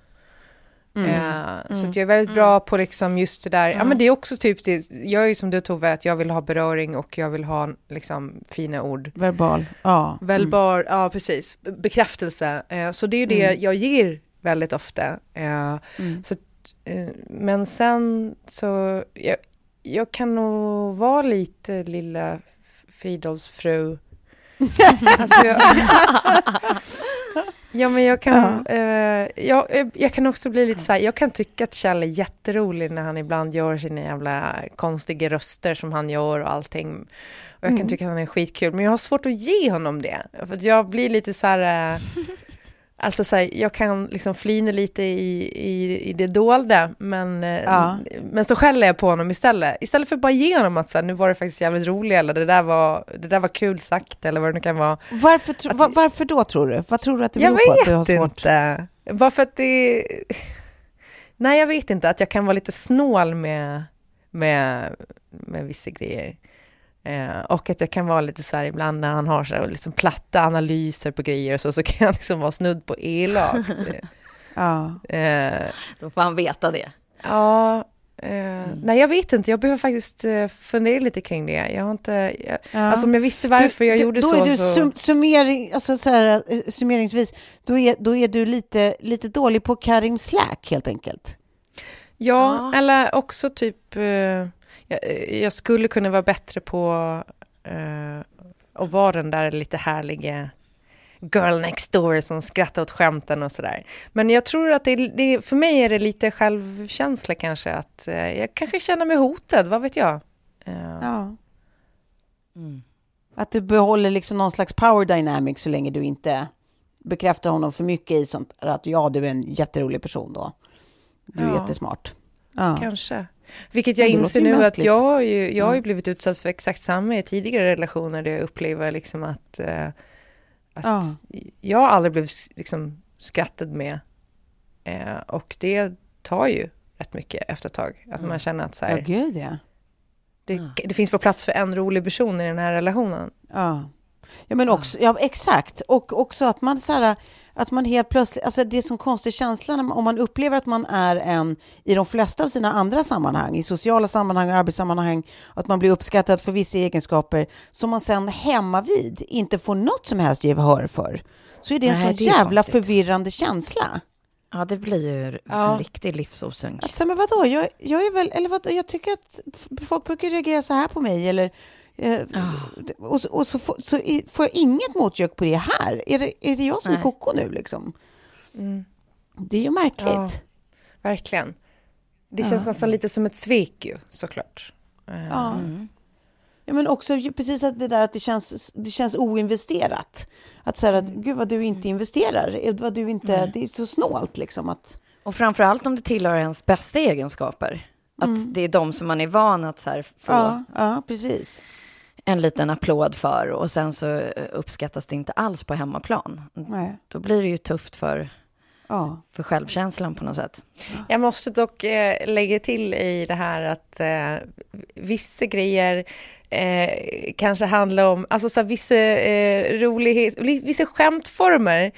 Eh, Så att jag är väldigt bra på liksom just det där. Ja, men det är också typ det. Jag är ju som du Tove, att jag vill ha beröring och jag vill ha liksom fina ord. Verbal. Ja. Välbar, ja precis. Bekräftelse. Eh, så det är ju det jag ger väldigt ofta. Eh, så, men sen så, jag, jag kan nog vara lite lilla Fridolfs fru. alltså jag, ja men jag kan, eh, jag, jag kan också bli lite så här, jag kan tycka att Kjell är jätterolig när han ibland gör sina jävla konstiga röster som han gör och allting. Och jag kan tycka att han är skitkul, men jag har svårt att ge honom det. För jag blir lite så här... eh, Alltså så här, jag kan liksom flina lite i, i, i det dolda, men, eh, Ja. men så skäller jag på honom istället. Istället för att bara ge honom att så här, nu var det faktiskt jävligt roligt, eller det där var, det där var kul sagt, eller vad det nu kan vara. Varför, tro- va- varför då tror du? Vad tror du att det beror på att du har svårt? inte. Bara för att det... Nej, jag vet inte. Att jag kan vara lite snål med, med, med vissa grejer. Eh, och att jag kan vara lite så här ibland när han har så här, liksom platta analyser på grejer och så, så kan jag liksom vara snudd på elak. Ja. eh, Då får han veta det. ja, Eh, Nej, jag vet inte. Jag behöver faktiskt eh, fundera lite kring det. Jag har inte... Jag, Ja. Alltså om jag visste varför jag du, gjorde då så... Är du sum, summering, alltså så här, eh, summeringsvis, då är, då är du lite, lite dålig på cutting slack helt enkelt. Ja, eller också typ... Eh, jag, jag skulle kunna vara bättre på eh, att vara den där lite härliga girl next door som skrattar åt skämten och sådär. Men jag tror att det, det, för mig är det lite självkänsla kanske att eh, jag kanske känner mig hotad, vad vet jag? Eh, Ja. Att du behåller liksom någon slags power dynamic så länge du inte bekräftar honom för mycket i sånt att ja, du är en jätterolig person då. Du är Ja. jättesmart. Ja. Kanske. Vilket jag Ja, inser nu att mänskligt. jag har ju, jag har ju Ja. blivit utsatt för exakt samma i tidigare relationer där jag upplever liksom att, eh, att Ja. jag aldrig blivit liksom skrattad med. Eh, och det tar ju rätt mycket efter ett tag. Att man känner att så ja, här, gud ja. det, det finns på plats för en rolig person i den här relationen. Ja. Ja, men också, ja, exakt. Och också att man så här, att man helt plötsligt, alltså det är som konstig känsla om man upplever att man är en i de flesta av sina andra sammanhang, i sociala sammanhang, arbetssammanhang, att man blir uppskattad för vissa egenskaper som man sen hemma vid inte får något som helst gehör för. Så är det en Nej, så det är jävla konstigt. förvirrande känsla. Ja, det blir ju Ja. en riktig livsosynk. Säga, men vadå, jag, jag är väl, eller vad, jag tycker att folk brukar reagera så här på mig, eller eh, och, så- och så, får, så får jag inget motjök på det här. Är det, är det jag som är Nej. koko nu liksom? Det är ju märkligt. Ja, verkligen. Det känns nästan lite som ett svek ju, såklart. Eh, Ja. Ja, men också precis att det där att det känns, det känns oinvesterat. Att säga att gud vad du inte investerar, eh, vad du inte, det är så snålt liksom att... Och framförallt om det tillhör ens bästa egenskaper. Att det är de som man är van att så här få Ja, ja, precis. En liten applåd för och sen så eh, uppskattas det inte alls på hemmaplan. Nej. Då blir det ju tufft för, Ja. för självkänslan på något sätt. Jag måste dock eh, lägga till i det här att eh, vissa grejer eh, kanske handlar om, alltså så här, vissa eh, rolighet, vissa skämtformer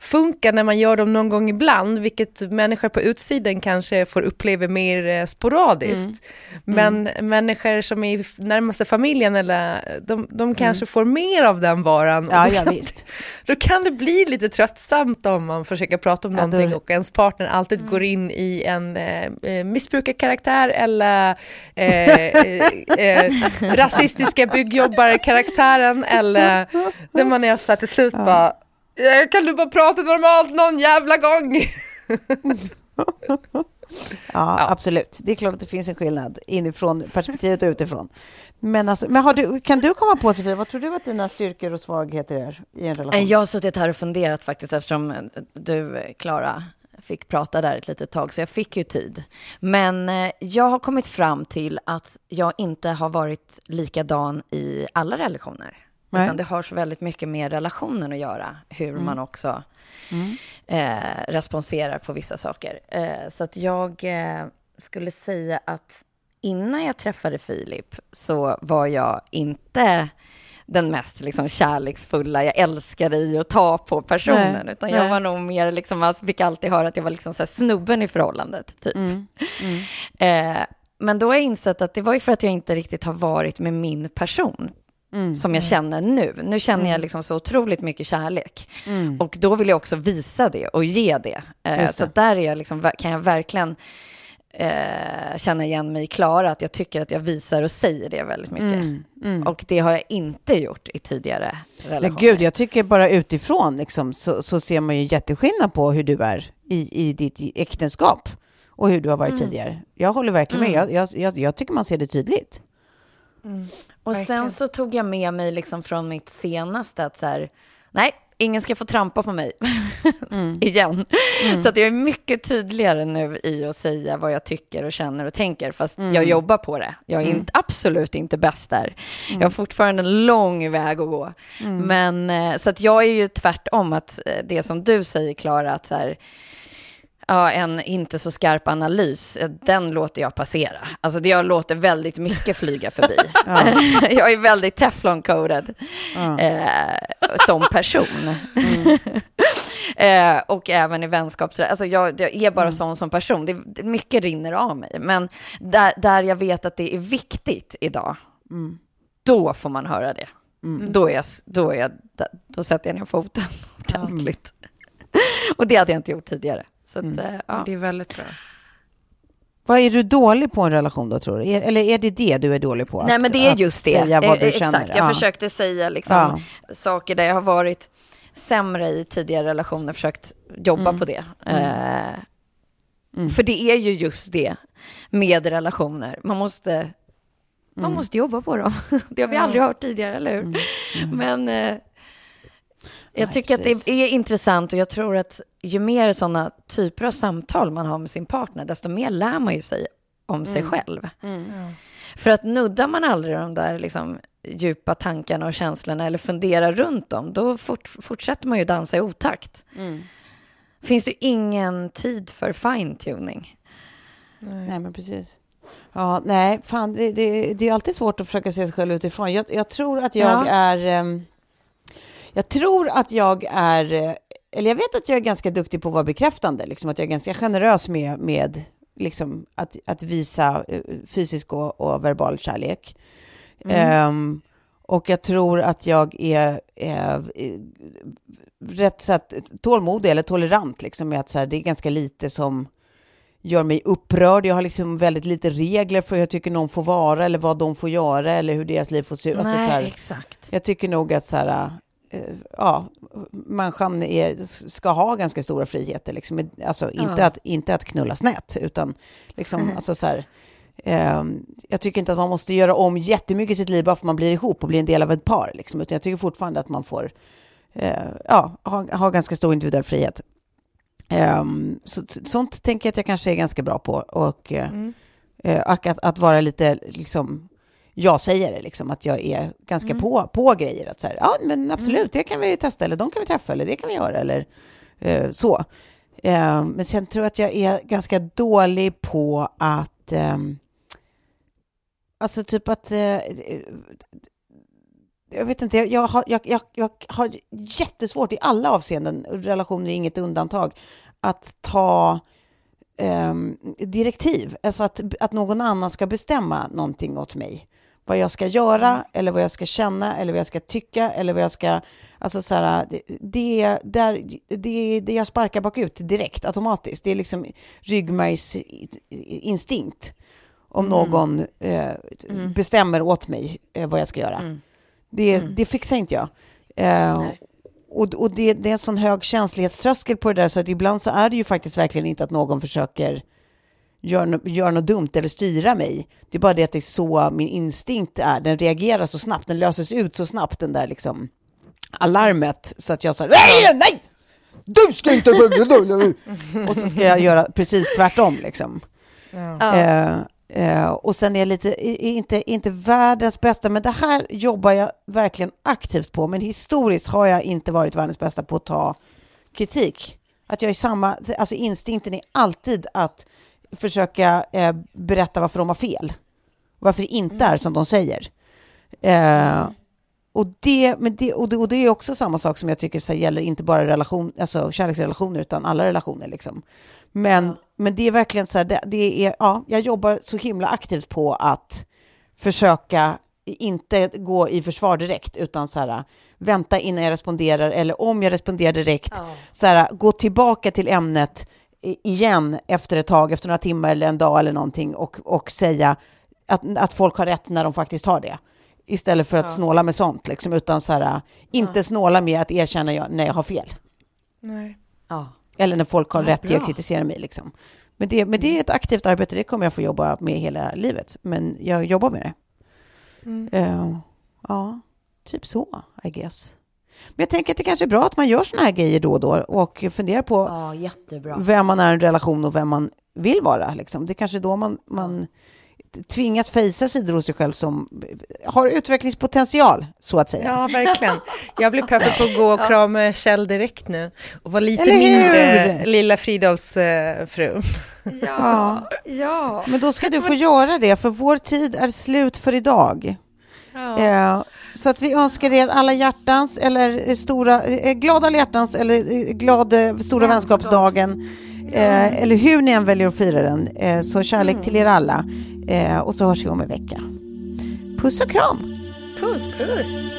funkar när man gör dem någon gång ibland, vilket människor på utsidan kanske får uppleva mer eh, sporadiskt. Men människor som är i närmaste familjen, eller, de, de kanske får mer av den varan. Ja, då ja, kan-. Då kan det bli lite tröttsamt om man försöker prata om Ja, då- någonting och ens partner alltid går in i en eh, eh, missbrukarkaraktär eller eh, eh, eh, rasistiska byggjobbarkaraktären eller där man är så till slut bara "Eh, kan du bara prata normalt någon jävla gång? Ja, absolut. Det är klart att det finns en skillnad inifrån perspektivet och utifrån. Men, alltså, men har du, kan du komma på, Sofia, vad tror du att dina styrkor och svagheter är i en relation? Eh, Jag har suttit här och funderat faktiskt eftersom eh, du, eh, Klara, fick prata där ett litet tag, så jag fick ju tid. Men eh, jag har kommit fram till att jag inte har varit likadan i alla relationer. Nej. Utan det har så väldigt mycket med relationen att göra, hur man också eh, responserar på vissa saker. Eh, så att jag eh, skulle säga att innan jag träffade Filip så var jag inte den mest liksom, kärleksfulla, jag älskade i att ta på personen, Nej, utan jag nej. var nog mer, liksom, alltså, fick alltid höra att jag var liksom, så snubben i förhållandet, typ. Eh, men då har jag insett att det var ju för att jag inte riktigt har varit med min person som jag känner nu. Nu känner jag liksom så otroligt mycket kärlek. Och då vill jag också visa det och ge det. Eh, Just så det. där är jag liksom, kan jag verkligen eh, känna igen mig i Klara, att jag tycker att jag visar och säger det väldigt mycket. Och det har jag inte gjort i tidigare Nej, relationer. gud, jag tycker bara utifrån liksom, så, så ser man ju jätteskillnad på hur du är i, i ditt äktenskap och hur du har varit tidigare. Jag håller verkligen med. Jag, jag, jag, jag tycker man ser det tydligt. Och sen så tog jag med mig liksom från mitt senaste att så här, nej, ingen ska få trampa på mig igen. Så att jag är mycket tydligare nu i att säga vad jag tycker och känner och tänker, fast jag jobbar på det. Jag är inte, absolut inte bäst där. Jag har fortfarande en lång väg att gå. Men eh, så att jag är ju tvärtom, att eh, det som du säger, Klara, att så här, Ja, en inte så skarp analys, eh, den låter jag passera. Alltså jag låter väldigt mycket flyga förbi. jag är väldigt teflon-coded eh, som person. Eh, och även i vänskaps... Alltså jag, jag är bara Mm. sån som person. Det, det, mycket rinner av mig. Men där, där jag vet att det är viktigt idag, Mm. då får man höra det. Då, är jag, då, är jag, då sätter jag ner foten ordentligt. och det hade jag inte gjort tidigare. Så att, Mm. eh, ja. Det är väldigt bra. Vad är du dålig på i en relation då, tror du? Eller är det det du är dålig på? Nej, Att- men det är just det. Säga vad Eh, du Exakt, känner? jag Ja. försökte säga liksom, Ja. saker där jag har varit sämre i tidigare relationer, försökt jobba Mm. på det. Eh, För det är ju just det med relationer. Man måste, man Mm. måste jobba på dem. Det har vi aldrig hört tidigare, eller hur? Men eh, jag Nej, tycker precis. att det är intressant och jag tror att ju mer sådana typer av samtal man har med sin partner, desto mer lär man ju sig om sig Mm. själv. För att nuddar man aldrig de där liksom, djupa tankarna och känslorna eller funderar runt dem, då fort, fortsätter man ju dansa i otakt. Mm. Finns det ju ingen tid för fine-tuning. Nej, men precis. Ja, nej, fan, det, det, det är alltid svårt att försöka se sig själv utifrån. Jag, jag tror att jag Ja. är... ehm, jag tror att jag är... Eller jag vet att jag är ganska duktig på att vara bekräftande. Liksom, att jag är ganska generös med, med liksom, att, att visa eh, fysisk och, och verbal kärlek. Ehm, och jag tror att jag är eh, rätt så att, tålmodig eller tolerant liksom, med att så här, det är ganska lite som gör mig upprörd. Jag har liksom väldigt lite regler för hur jag tycker någon får vara eller vad de får göra eller hur deras liv får se ut. Alltså, så här, exakt. jag tycker nog att så här, ja, människan är, ska ha ganska stora friheter. Liksom. Alltså, inte, Ja. att, inte att knulla snett, utan liksom, alltså, så här, ehm, jag tycker inte att man måste göra om jättemycket i sitt liv bara för att man blir ihop och blir en del av ett par. Liksom. Utan jag tycker fortfarande att man får eh, ja, ha, ha ganska stor individuell frihet. Ehm, så, sånt tänker jag att jag kanske är ganska bra på. Och, eh, eh, och att, att vara lite, liksom, jag säger det, liksom, att jag är ganska på, på grejer. Att så här, ja, men absolut, det kan vi testa, eller de kan vi träffa, eller det kan vi göra, eller eh, så. Eh, men sen tror jag att jag är ganska dålig på att... ehm, alltså typ att... eh, jag vet inte, jag, jag, har, jag, jag, jag har jättesvårt i alla avseenden, relationer är inget undantag, att ta ehm, direktiv. Alltså att, att någon annan ska bestämma någonting åt mig. Vad jag ska göra, eller vad jag ska känna, eller vad jag ska tycka, eller vad jag ska... Alltså så här, det, det, där, det, det jag sparkar bakut direkt, automatiskt. Det är liksom ryggmärgsinstinkt. Om någon eh, bestämmer åt mig eh, vad jag ska göra. Det, det fixar inte jag. Eh, och och det, det är en sån hög känslighetströskel på det där så att ibland så är det ju faktiskt verkligen inte att någon försöker göra no, gör något dumt eller styra mig. Det är bara det att det är så min instinkt är. Den reagerar så snabbt, den löses ut så snabbt den där liksom alarmet så att jag säger nej, nej! Du ska inte... och så ska jag göra precis tvärtom liksom. Eh, eh, och sen är jag lite, inte, inte världens bästa, men det här jobbar jag verkligen aktivt på. Men historiskt har jag inte varit världens bästa på att ta kritik. Att jag är samma, alltså instinkten är alltid att försöka eh, berätta varför de har fel. Varför det inte är som de säger. Eh, och, det, men det, och, det, och det är också samma sak som jag tycker så här, gäller inte bara relation, alltså kärleksrelationer utan alla relationer. Liksom. Men, men det är verkligen så här, det, det är, ja, jag jobbar så himla aktivt på att försöka inte gå i försvar direkt, utan så här, vänta innan jag responderar, eller om jag responderar direkt, så här, gå tillbaka till ämnet igen efter ett tag, efter några timmar eller en dag eller någonting, och, och säga att, att folk har rätt när de faktiskt har det. Istället för att snåla med sånt, liksom, utan så här, inte snåla med att erkänna jag, när jag har fel. Nej. Ja. Eller när folk har Ja, rätt att kritisera mig. Liksom. Men, det, men det är ett aktivt arbete, det kommer jag få jobba med hela livet. Men jag jobbar med det. Eh, ja, typ så, I guess. Men jag tänker att det kanske är bra att man gör såna här grejer då och då och funderar på Ja, jättebra. vem man är i en relation och vem man vill vara. Liksom. Det är kanske då man, man tvingas fejsa sidor hos sig själv som har utvecklingspotential, så att säga. Ja, verkligen. Jag blir peppad på att gå och krama Kjell direkt nu och vara lite mindre lilla Fridolfs eh, fru. Ja. ja. Men då ska du få göra det, för vår tid är slut för idag. Ja. Eh, Så att vi önskar er alla hjärtans eller stora, eh, glada alla hjärtans eller eh, glad eh, stora vänskapsdagen. Eh, eller hur ni än väljer att fira den. Eh, så kärlek till er alla. Eh, och så hörs vi om en vecka. Puss och kram! Puss! Puss!